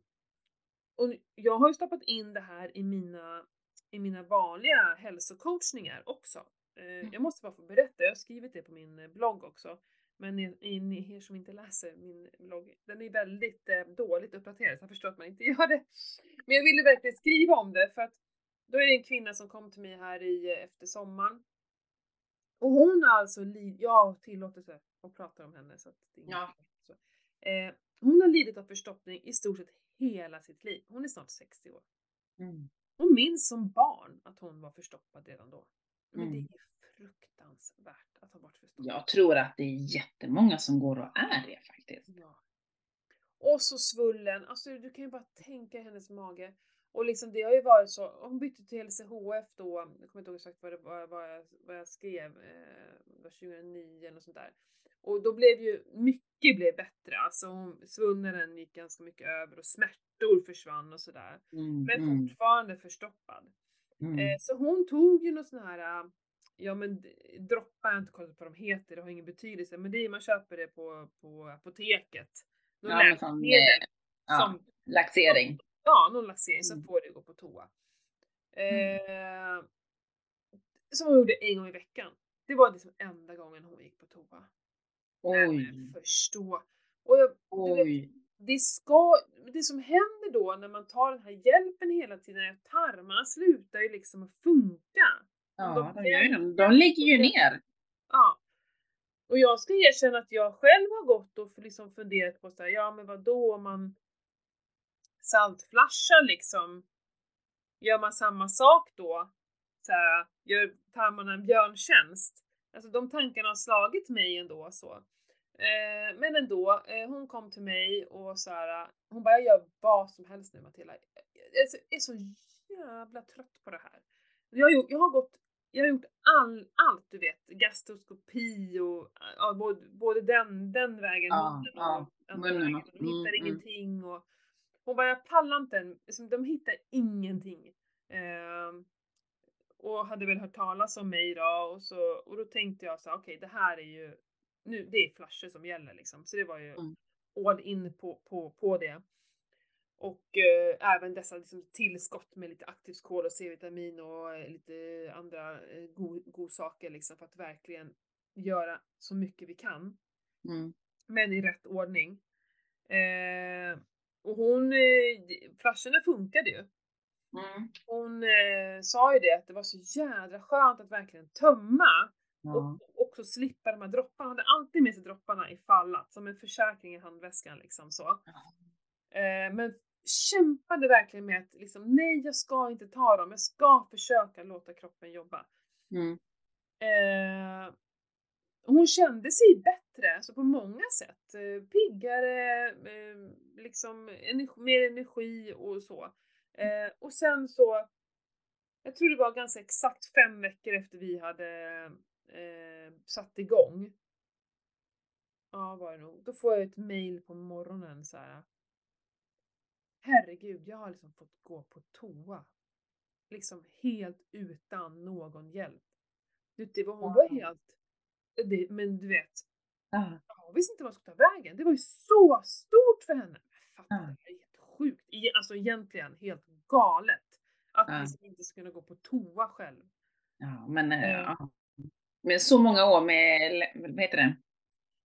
Speaker 2: och jag har ju stoppat in det här i mina, i mina vanliga hälsocoachningar också. Eh, jag måste bara få berätta, jag har skrivit det på min eh, blogg också. Men ni, ni, ni er som inte läser min blogg, den är väldigt eh, dåligt uppdaterad så jag förstår att man inte gör det. Men jag ville verkligen skriva om det för att då är det en kvinna som kom till mig här i, eh, efter sommaren. Och hon har alltså, jag har tillåtelse att prata om henne så att det
Speaker 1: Ja.
Speaker 2: så. Eh, hon har lidit av förstoppning i stort sett hela sitt liv. Hon är snart 60 år.
Speaker 1: Mm.
Speaker 2: Hon minns som barn att hon var förstoppad redan då. Men det är
Speaker 1: Mm.
Speaker 2: fruktansvärt att ha varit förstoppad.
Speaker 1: Jag tror att det är jättemånga som går och är det faktiskt.
Speaker 2: Ja. Och så svullen, alltså du kan ju bara tänka hennes mage. Och liksom det har ju varit så, hon bytte till LCHF då, jag kommer inte ihåg exakt vad, det, var- vad, jag, vad jag skrev, eh, var 2009 eller sånt där. Och då blev ju, mycket blev bättre, alltså hon- svullnaden gick ganska mycket över och smärtor försvann och sådär.
Speaker 1: Mm.
Speaker 2: Men
Speaker 1: Mm.
Speaker 2: fortfarande förstoppad.
Speaker 1: Mm.
Speaker 2: Eh, så hon tog ju någon sån här, äh, ja men droppar, jag har inte kollat på vad de heter, det har ingen betydelse, men det är, man köper det på, på apoteket. Någon
Speaker 1: Ja,
Speaker 2: läkemedel
Speaker 1: eh, ja,
Speaker 2: som,
Speaker 1: Laxering.
Speaker 2: Ja någon laxering, så
Speaker 1: Mm.
Speaker 2: får det gå på toa. Eh, som hon gjorde en gång i veckan. Det var liksom enda gången hon gick på toa.
Speaker 1: Oj,
Speaker 2: men förstå. Och jag, du
Speaker 1: oj.
Speaker 2: det ska, det som händer då när man tar den här hjälpen hela tiden är att tarmarna slutar ju liksom att funka.
Speaker 1: Ja,
Speaker 2: de
Speaker 1: de, gör ju de ligger ju ner.
Speaker 2: Ja. Och jag ska erkänna att jag själv har gått och liksom funderat på så här, ja men vad då om man saltflashar liksom, gör man samma sak då? Så här, gör tarmarna en björntjänst? Alltså de tankarna har slagit mig ändå så. Eh, men ändå, eh, hon kom till mig och så här, hon bara jag gör vad som helst nu Matilda. Jag är så, är så jävla trött på det här. Jag, har ju- jag har gått jag har gjort all, allt du vet, gastroskopi och ja, både, både den, den vägen, munnen och
Speaker 1: munnen
Speaker 2: vägen.
Speaker 1: och-
Speaker 2: De hittar
Speaker 1: mm, mm.
Speaker 2: ingenting och hon bara, jag pallar inte, liksom, de hittar ingenting. Ehm, och hade väl hört talas om mig då och, så, och då tänkte jag så okej det här är ju, nu, det är flasher som gäller liksom. Så det var ju
Speaker 1: Mm.
Speaker 2: all in på, på, på det. Och eh, även dessa liksom, tillskott med lite aktivt kol och C-vitamin och eh, lite andra eh, go- godsaker liksom för att verkligen göra så mycket vi kan.
Speaker 1: Mm.
Speaker 2: Men i rätt ordning. Eh, och hon, eh, flasherna funkade ju.
Speaker 1: Mm.
Speaker 2: Hon eh, sa ju det att det var så jädra skönt att verkligen tömma
Speaker 1: Ja.
Speaker 2: och också slippa de här dropparna. Hon hade alltid med sig dropparna ifall att, som en försäkring i handväskan liksom så. Eh, men kämpade verkligen med att liksom, nej jag ska inte ta dem, jag ska försöka låta kroppen jobba.
Speaker 1: Mm.
Speaker 2: Eh, hon kände sig bättre, så på många sätt. Eh, piggare, eh, liksom energi, mer energi och så. Eh, och sen så, jag tror det var ganska exakt fem veckor efter vi hade eh, satt igång. Ja, var det nog. Då får jag ett mail på morgonen så här. Herregud, jag har liksom fått gå på toa. Liksom helt utan någon hjälp. Det var, hon var helt... Det, men du vet,
Speaker 1: Ja.
Speaker 2: jag visste inte vad jag skulle ta vägen. Det var ju så stort för henne. Fattar,
Speaker 1: Ja.
Speaker 2: det är helt sjukt. E- Alltså egentligen helt galet. Att
Speaker 1: Ja.
Speaker 2: liksom inte ska kunna gå på toa själv.
Speaker 1: Ja, men eh,
Speaker 2: Eh.
Speaker 1: ja. med så många år med, vad heter det,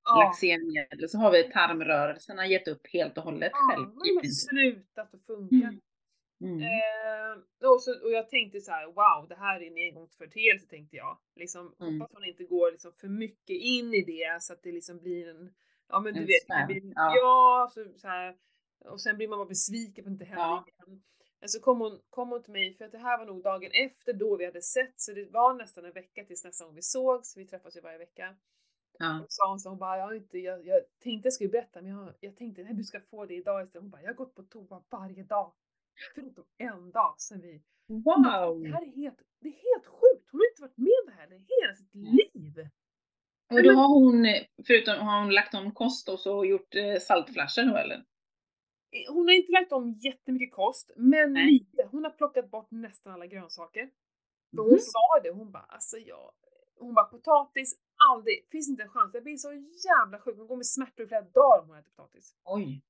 Speaker 2: Ja,
Speaker 1: laxermedel så har vi tarmrörelserna gett upp helt och hållet
Speaker 2: ja
Speaker 1: själv. princip.
Speaker 2: slutat att funka.
Speaker 1: Mm. Mm.
Speaker 2: Eh, och, så, och jag tänkte så här: wow, det här är en engångsföreteelse tänkte jag. Liksom,
Speaker 1: Mm.
Speaker 2: Hoppas hon inte går liksom för mycket in i det så att det liksom blir en, ja men du
Speaker 1: En
Speaker 2: vet, det
Speaker 1: spärr,
Speaker 2: blir,
Speaker 1: ja.
Speaker 2: ja, så, så här, och sen blir man bara besviken på att det inte händer
Speaker 1: Ja.
Speaker 2: igen. Men så kom hon, kom hon till mig, för att det här var nog dagen efter då vi hade sett, så det var nästan en vecka tills nästa gång vi sågs, vi träffas ju varje vecka.
Speaker 1: Ja.
Speaker 2: Och sa hon så hon bara, jag, har inte, jag, jag tänkte jag skulle berätta men jag, jag tänkte nej du ska få det idag istället. Hon bara, jag har gått på toa varje dag. Förutom en dag sen vi...
Speaker 1: Wow!
Speaker 2: Det här är helt, det är helt sjukt, hon har inte varit med om det här i hela sitt liv.
Speaker 1: Och då har hon, förutom har hon lagt om kost och så gjort eh, saltflasher då eller?
Speaker 2: Hon har inte lagt om jättemycket kost, men
Speaker 1: Nej.
Speaker 2: lite. Hon har plockat bort nästan alla grönsaker. För hon
Speaker 1: Mhm.
Speaker 2: sa det, hon bara alltså jag... Hon bara potatis, aldrig, finns inte en chans. Jag blir så jävla sjuk, hon går med smärtor i flera dagar om hon äter potatis.
Speaker 1: Oj!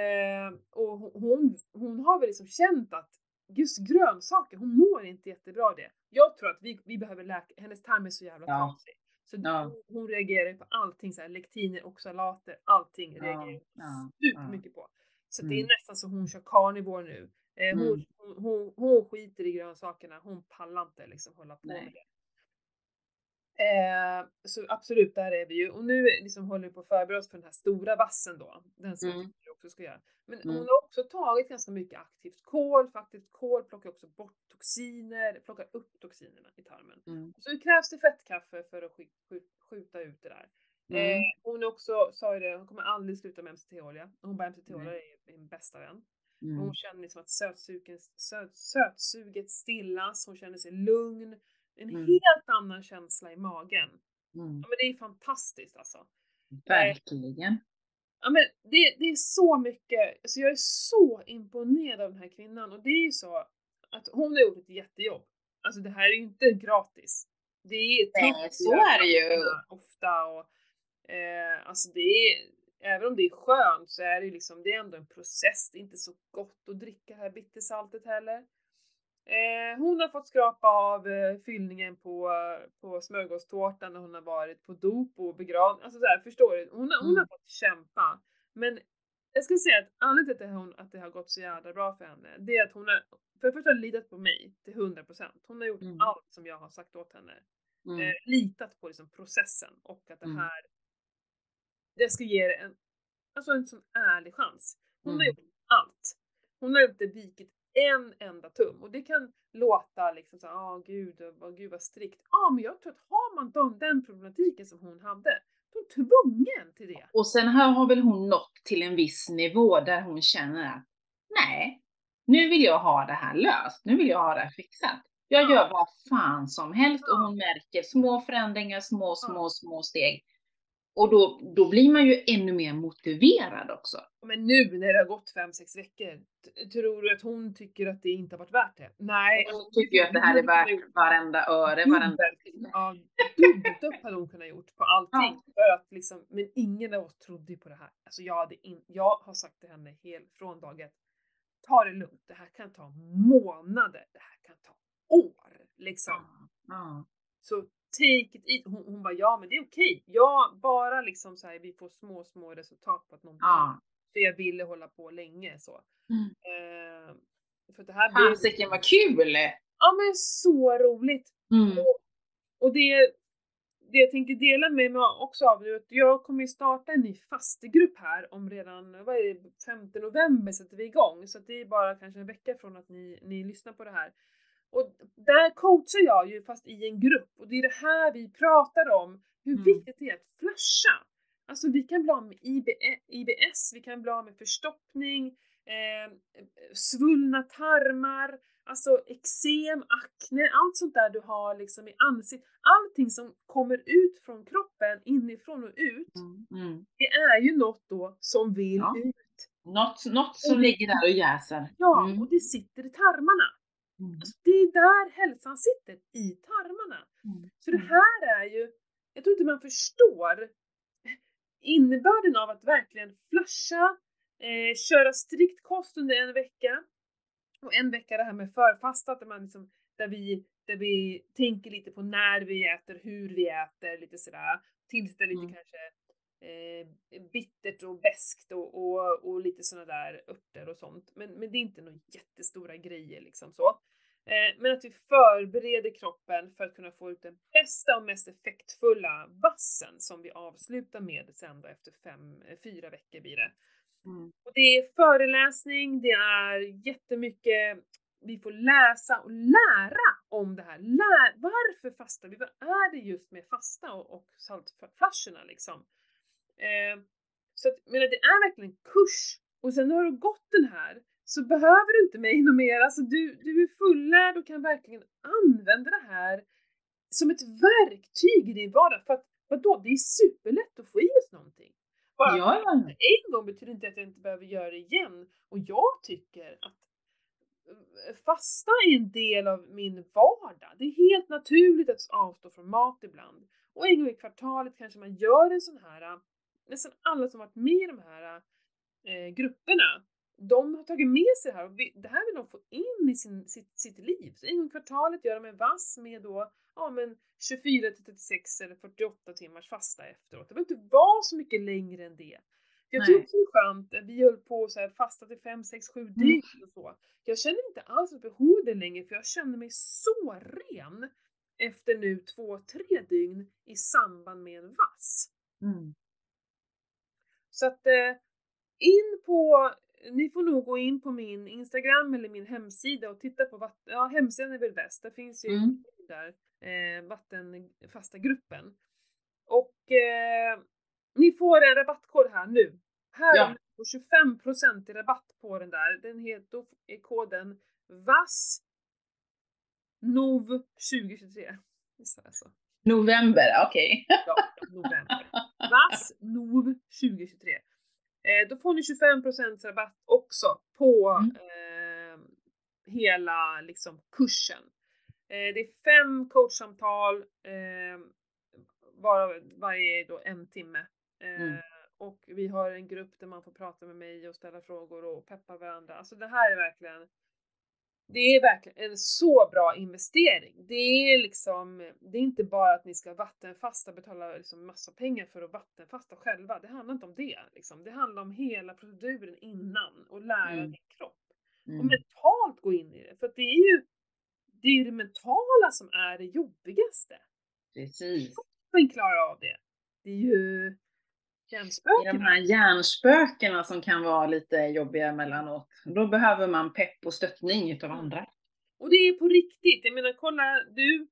Speaker 2: Eh, och hon- hon, har väl liksom känt att just grönsaker, hon mår inte jättebra av det. Jag tror att vi, vi behöver läka, hennes tarm är så jävla
Speaker 1: Ja.
Speaker 2: trasig. Så
Speaker 1: Ja.
Speaker 2: hon, reagerar på allting, så här, lektiner, oxalater, allting
Speaker 1: Ja,
Speaker 2: reagerar
Speaker 1: ja,
Speaker 2: supermycket på. Så det är
Speaker 1: Mm.
Speaker 2: nästan så hon kör carnivore nu. Eh, hon,
Speaker 1: Mm.
Speaker 2: hon, hon, hon skiter i grönsakerna, hon pallar inte liksom hålla på
Speaker 1: Nej.
Speaker 2: med det. Eh, så absolut, där är vi ju. Och nu liksom håller vi på att förbereda oss för den här stora vassen då. Den som
Speaker 1: Mm.
Speaker 2: vi också ska göra. Men
Speaker 1: Mm.
Speaker 2: hon har också tagit ganska mycket aktivt kol. För aktivt kol plockar också bort toxiner, plockar upp toxinerna i tarmen.
Speaker 1: Mm.
Speaker 2: Så det krävs det fettkaffe för att skj- skj- skjuta ut det där.
Speaker 1: Mm.
Speaker 2: Eh, hon också, sa ju det, hon kommer aldrig sluta med MCT-olja. Hon bara MCT-olja är min bästa vän.
Speaker 1: Mm.
Speaker 2: Hon känner liksom att sötsugen, söt, sötsuget stillas, hon känner sig lugn. En
Speaker 1: Mm.
Speaker 2: helt annan känsla i magen.
Speaker 1: Mm.
Speaker 2: Ja, men det är fantastiskt alltså.
Speaker 1: Verkligen.
Speaker 2: Ja, men det, det är så mycket, alltså jag är så imponerad av den här kvinnan och det är ju så att hon har gjort ett jättejobb. Alltså det här är ju inte gratis. Det är tufft
Speaker 1: så är det ju.
Speaker 2: Ofta och eh, alltså det är, även om det är skönt så är det ju liksom, det är ändå en process. Det är inte så gott att dricka det här bittersaltet heller. Eh, hon har fått skrapa av eh, fyllningen på, på smörgåstårtan när hon har varit på dop och begravning. Alltså så här, förstår du? Hon, har- hon har
Speaker 1: Mm.
Speaker 2: fått kämpa. Men jag skulle säga att anledningen till att det, hon, att det har gått så jävla bra för henne, det är att hon har för det första litat på mig till 100%. Hon har gjort
Speaker 1: Mm.
Speaker 2: allt som jag har sagt åt henne.
Speaker 1: Mm.
Speaker 2: Eh, litat på liksom processen och att det
Speaker 1: Mm.
Speaker 2: här, det ska ge en, alltså en sån ärlig chans. Hon har
Speaker 1: Mm.
Speaker 2: gjort allt. Hon har inte vikit en enda tum och det kan låta liksom så ah gud, vad, gud vad strikt. Ja, men jag tror att har man den, den problematiken som hon hade, då är tvungen till det.
Speaker 1: Och sen här har väl hon nått till en viss nivå där hon känner att nej, nu vill jag ha det här löst, nu vill jag ha det här fixat. Jag
Speaker 2: Ja.
Speaker 1: gör vad fan som helst och
Speaker 2: Ja.
Speaker 1: hon märker små förändringar, små, små, små steg. Och då, då blir man ju ännu mer motiverad också.
Speaker 2: Men nu när det har gått fem sex veckor, t- tror du att hon tycker att det inte har varit värt det? Nej.
Speaker 1: Hon tycker ju att det här är värt varenda öre, varenda
Speaker 2: ja, dubbelt upp hade hon kunnat gjort på allting. För att liksom, men ingen av oss trodde på det här. Alltså jag, hade in, jag har sagt till henne hel, från dag ett, ta det lugnt, det här kan ta månader, det här kan ta år. Liksom.
Speaker 1: Ja.
Speaker 2: Så take it easy. Hon, hon bara, ja men det är okej. Ja, bara liksom så här, vi får små, små resultat på att någonting
Speaker 1: Ja.
Speaker 2: För jag ville hålla på länge så.
Speaker 1: Mm.
Speaker 2: Eh, för det här blir...
Speaker 1: Fasiken vad kul!
Speaker 2: Ja men så roligt!
Speaker 1: Mm.
Speaker 2: Och det, det jag tänker dela med mig också av är att jag kommer ju starta en ny fastegrupp här om redan, vad är det, 5 november sätter vi igång. Så det är bara kanske en vecka från att ni, ni lyssnar på det här. Och där coachar jag ju fast i en grupp och det är det här vi pratar om, hur
Speaker 1: Mm.
Speaker 2: viktigt det är att flasha. Alltså vi kan bli av med IB- IBS, vi kan bli av med förstoppning, eh, svullna tarmar, alltså eksem, akne, allt sånt där du har liksom i ansiktet. Allting som kommer ut från kroppen, inifrån och ut,
Speaker 1: Mm. Mm.
Speaker 2: det är ju något då som vill
Speaker 1: Ja.
Speaker 2: ut.
Speaker 1: Något, något som
Speaker 2: det-
Speaker 1: ligger där och jäser.
Speaker 2: Ja,
Speaker 1: Mm.
Speaker 2: och det sitter i tarmarna.
Speaker 1: Mm.
Speaker 2: Alltså, det är där hälsan sitter, i tarmarna.
Speaker 1: Mm.
Speaker 2: Så det här är ju, jag tror inte man förstår innebörden av att verkligen flasha, eh, köra strikt kost under en vecka. Och en vecka det här med förfastat där, man liksom, där, vi, där vi tänker lite på när vi äter, hur vi äter, lite sådär. Tillsätter lite
Speaker 1: Mm.
Speaker 2: kanske eh, bittert och beskt och, och, och lite sådana där örter och sånt. Men, men det är inte några jättestora grejer liksom så. Eh, men att vi förbereder kroppen för att kunna få ut den bästa och mest effektfulla vassen som vi avslutar med sen då efter fem, eh, fyra veckor blir det.
Speaker 1: Mm.
Speaker 2: Och det är föreläsning, det är jättemycket, vi får läsa och lära om det här. Lär, varför fastar vi? Vad är det just med fasta och, och saltflaskorna liksom? Eh, så att, men det är verkligen en kurs. Och sen har du gått den här så behöver du inte mig något mer. Alltså du, du är fullärd och kan verkligen använda det här som ett verktyg i din vardag. För att vadå, det är superlätt att få i oss någonting. Bara
Speaker 1: Ja,
Speaker 2: en gång betyder inte att jag inte behöver göra det igen. Och jag tycker att eh, fasta är en del av min vardag. Det är helt naturligt att avstå från mat ibland. Och en gång i kvartalet kanske man gör en sån här, eh, nästan alla som varit med i de här eh, grupperna, de har tagit med sig det här och det här vill de få in i sin, sitt, sitt liv. Så en gång i kvartalet gör de en vass med då, ja men 24 till 36 eller 48 timmars fasta efteråt. Det behöver inte vara så mycket längre än det. Jag tycker det är skönt, vi höll på så här fasta till 5, 6, 7
Speaker 1: Mm.
Speaker 2: dygn och så. Jag känner inte alls ett behov det längre för jag känner mig så ren efter nu 2-3 dygn i samband med en vass.
Speaker 1: Mm.
Speaker 2: Så att eh, in på, ni får nog gå in på min Instagram eller min hemsida och titta på vatten, ja hemsidan är väl bäst, där finns ju
Speaker 1: Mm.
Speaker 2: där, eh, vattenfasta gruppen. Och eh, ni får en rabattkod här nu. Här
Speaker 1: Ja.
Speaker 2: det 25% i rabatt på den där. Den heter, då är koden VAS NOV 2023. Visst är det så?
Speaker 1: November, okej.
Speaker 2: Ja, november. VAS NOV 2023. Eh, då får ni 25% rabatt också på
Speaker 1: Mm.
Speaker 2: eh, hela liksom, kursen. Eh, det är fem coachsamtal, eh, varav varje är då en timme. Eh,
Speaker 1: Mm.
Speaker 2: Och vi har en grupp där man får prata med mig och ställa frågor och peppa varandra. Alltså det här är verkligen det är verkligen en så bra investering. Det är liksom, det är inte bara att ni ska vattenfasta, betala liksom massa pengar för att vattenfasta själva. Det handlar inte om det. Liksom. Det handlar om hela proceduren innan och lära
Speaker 1: Mm.
Speaker 2: din kropp. Och
Speaker 1: Mm.
Speaker 2: mentalt gå in i det. För att det är ju det, är det mentala som är det jobbigaste.
Speaker 1: Precis.
Speaker 2: Man klarar av det. Det är ju
Speaker 1: Är de här hjärnspökena som kan vara lite jobbiga emellanåt. Då behöver man pepp och stöttning utav
Speaker 2: Mm.
Speaker 1: andra.
Speaker 2: Och det är på riktigt. Jag menar kolla, du,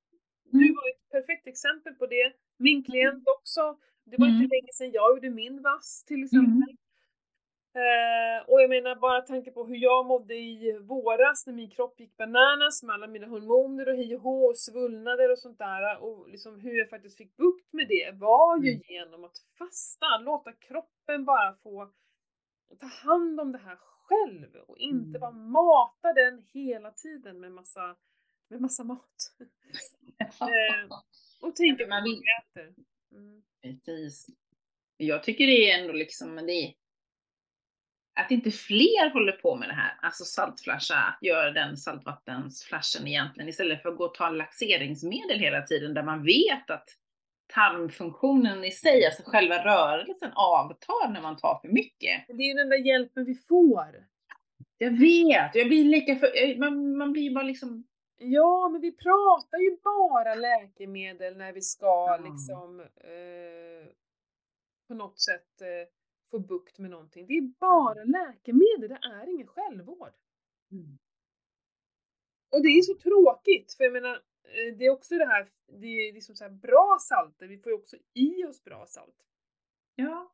Speaker 2: du
Speaker 1: Mm.
Speaker 2: var ett perfekt exempel på det. Min klient också. Det var
Speaker 1: Mm.
Speaker 2: inte länge sedan jag gjorde min vass till exempel. Eh, och jag menar bara tanke på hur jag mådde i våras när min kropp gick bananas med alla mina hormoner och hej och hå och svullnader och sånt där och liksom hur jag faktiskt fick bukt med det var ju
Speaker 1: Mm.
Speaker 2: genom att fasta, låta kroppen bara få ta hand om det här själv och inte
Speaker 1: Mm.
Speaker 2: bara mata den hela tiden med massa, med massa mat. Eh, och tänka på
Speaker 1: man
Speaker 2: vad man äter. Mm.
Speaker 1: Precis. Jag tycker det är ändå liksom, det att inte fler håller på med det här, alltså saltflasha, att göra den saltvattensflashen egentligen istället för att gå och ta laxeringsmedel hela tiden där man vet att tarmfunktionen i sig, alltså själva rörelsen avtar när man tar för mycket.
Speaker 2: Det är ju den där hjälpen vi får.
Speaker 1: Jag vet, jag blir lika för, man, man blir bara liksom,
Speaker 2: Ja, men vi pratar ju bara läkemedel när vi ska
Speaker 1: Ja.
Speaker 2: liksom eh, på något sätt eh, få bukt med någonting. Det är bara läkemedel, det är ingen självvård. Och det är så tråkigt, för jag menar, eh, det är också det här, det är liksom så här bra salter, vi får ju också i oss bra salt.
Speaker 1: ja,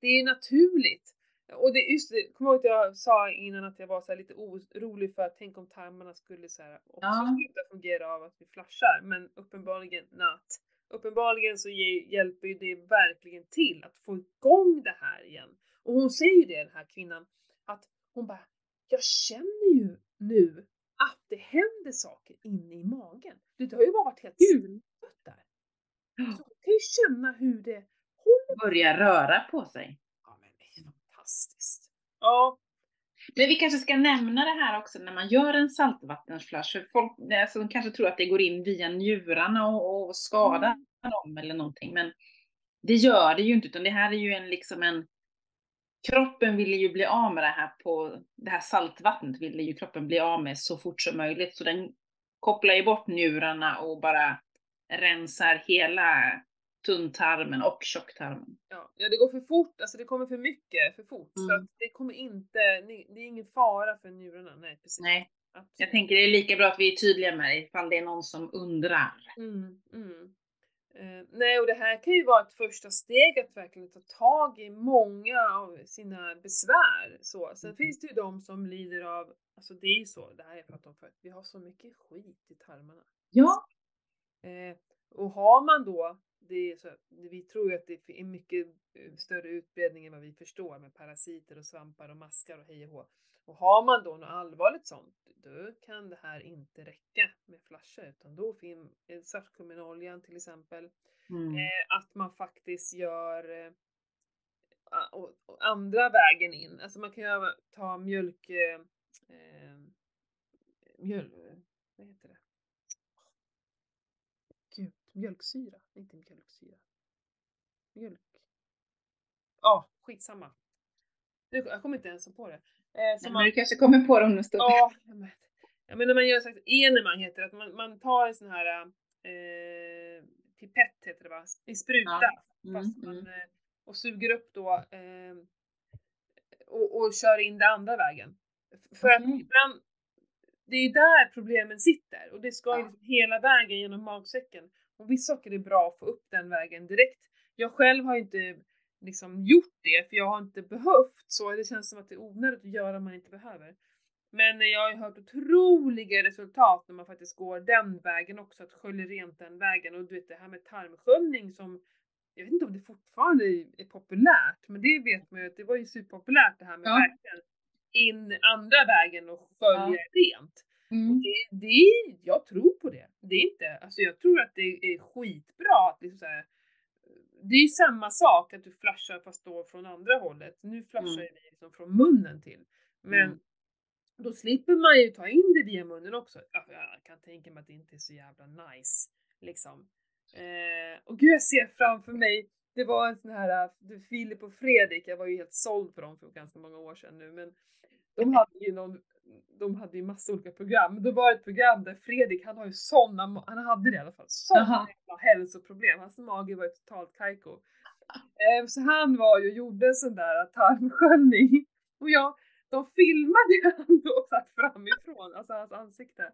Speaker 2: Det är naturligt. Och det, just det, kommer ihåg att jag sa innan att jag var så lite orolig för att tänk om tarmarna skulle så här också
Speaker 1: Ja.
Speaker 2: sluta fungera av att vi flashar, men uppenbarligen not. Uppenbarligen så hjälper ju det verkligen till att få igång det här igen. Och hon säger ju det, den här kvinnan, att hon bara, jag känner ju nu att det händer saker inne i magen. Det har ju varit helt stött där. Så hon kan ju känna hur det håller
Speaker 1: börja röra på sig.
Speaker 2: Ja men det är fantastiskt. Ja.
Speaker 1: Men vi kanske ska nämna det här också när man gör en saltvattensflash, för folk alltså, de kanske tror att det går in via njurarna och, och skadar
Speaker 2: Mm.
Speaker 1: dem eller någonting, men det gör det ju inte, utan det här är ju en liksom en Kroppen ville ju bli av med det här på, det här saltvattnet ville ju kroppen bli av med så fort som möjligt, så den kopplar ju bort njurarna och bara rensar hela tunntarmen och tjocktarmen.
Speaker 2: Ja, ja, det går för fort, alltså det kommer för mycket för fort. Så
Speaker 1: Mm.
Speaker 2: att det kommer inte, det är ingen fara för njurarna. Nej precis.
Speaker 1: Nej,
Speaker 2: Absolut.
Speaker 1: jag tänker det är lika bra att vi är tydliga med det ifall det är någon som undrar.
Speaker 2: Mm, mm. Eh, nej, och det här kan ju vara ett första steg att verkligen ta tag i många av sina besvär. Så. Sen
Speaker 1: Mm.
Speaker 2: finns det ju de som lider av, alltså det är ju så, det här jag pratat om förut, vi har så mycket skit i tarmarna.
Speaker 1: Ja,
Speaker 2: Eh, och har man då, det är så, vi tror ju att det är mycket eh, större utbredning än vad vi förstår med parasiter och svampar och maskar och hej och hå. Och har man då något allvarligt sånt, då kan det här inte räcka med flasha utan då finns eh, svartkumminoljan till exempel.
Speaker 1: mm.
Speaker 2: Eh, att man faktiskt gör eh, och, och andra vägen in. Alltså man kan ju ta mjölk... Eh, eh, mjöl, vad heter det? Mjölksyra, inte mjölksyra. Mjölk. Ja, skitsamma. Nu- Jag kommer inte ens på det. Eh,
Speaker 1: men
Speaker 2: man,
Speaker 1: du kanske kommer på det om en stund.
Speaker 2: ja, jag vet. Ja, men när man gör så här, enemang heter att man, man tar en sån här eh, pipett heter det va, i spruta.
Speaker 1: Ja.
Speaker 2: Fast
Speaker 1: Mm,
Speaker 2: man,
Speaker 1: mm.
Speaker 2: och suger upp då eh, och, och kör in det andra vägen. För att
Speaker 1: Okej.
Speaker 2: ibland, det är ju där problemen sitter och det ska ju
Speaker 1: Ja.
Speaker 2: liksom hela vägen genom magsäcken. Och vissa saker är bra att få upp den vägen direkt. Jag själv har ju inte liksom gjort det för jag har inte behövt så det känns som att det är onödigt att göra om man inte behöver. Men jag har ju hört otroliga resultat när man faktiskt går den vägen också, att skölja rent den vägen. Och du vet det här med tarmsköljning som, jag vet inte om det fortfarande är populärt, men det vet man ju att det var ju superpopulärt det här med
Speaker 1: Ja.
Speaker 2: verkligen in andra vägen och skölja rent.
Speaker 1: Mm.
Speaker 2: Det, det jag tror på det. Det är inte, alltså jag tror att det är skitbra att liksom så här, det är ju samma sak att du flashar fast då från andra hållet. Nu flashar
Speaker 1: Mm.
Speaker 2: vi liksom från munnen till. Men
Speaker 1: Mm.
Speaker 2: då slipper man ju ta in det via munnen också. Ja, Jag kan tänka mig att det inte är så jävla nice. Liksom. Eh, och gud jag ser framför mig, det var en sån här, Filip och Fredrik, jag var ju helt såld på dem för ganska många år sedan nu, men de hade ju någon, de hade ju massa olika program. Men det var ett program där Fredrik, han har ju sådana, han hade det i alla fall, sådana hälsoproblem. Hans mage var ju totalt kajko. Eh, Så han var ju och gjorde en sån där tarmsköljning. Och jag, de filmade han då satt framifrån, alltså hans ansikte.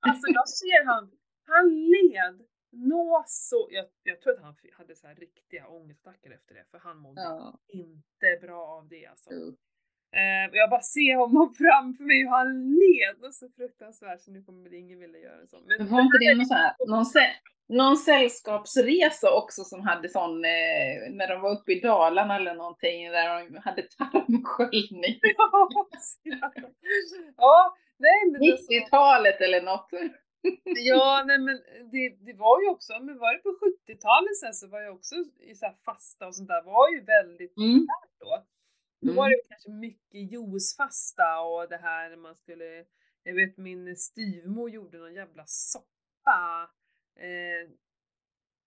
Speaker 2: Alltså jag ser han, han led nå så, jag, jag tror att han hade så här riktiga ångestattacker efter det, för han mådde
Speaker 1: Ja.
Speaker 2: inte bra av det alltså.
Speaker 1: Uh.
Speaker 2: Eh, jag bara ser honom framför mig hur han led och så fruktansvärt så nu kommer väl ingen vilja göra så. Men
Speaker 1: Men var inte det någon, så här, någon, någon sällskapsresa också som hade sån, eh, när de var uppe i Dalarna eller någonting, där de hade tarmsköljning?
Speaker 2: ja, nej men alltså,
Speaker 1: 90-talet eller något.
Speaker 2: Ja, nej men det, det var ju också, men var det på 70-talet sen så var jag också i så fasta och sånt där var ju väldigt
Speaker 1: Mm.
Speaker 2: då. Då var det ju kanske mycket juicefasta och det här när man skulle, jag vet min styvmor gjorde någon jävla soppa eh,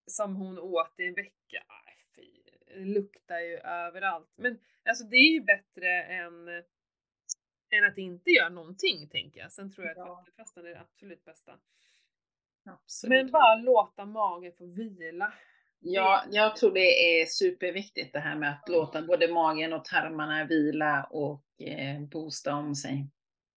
Speaker 2: som hon åt i en vecka. Aj, fy, det luktar ju överallt. Men alltså det är ju bättre än, än att inte göra någonting tänker jag. Sen tror jag att vattenfastan är det absolut bästa.
Speaker 1: Absolut.
Speaker 2: Men bara låta magen få vila.
Speaker 1: Ja, jag tror det är superviktigt det här med att
Speaker 2: Ja.
Speaker 1: låta både magen och tarmarna vila och eh, boosta om sig.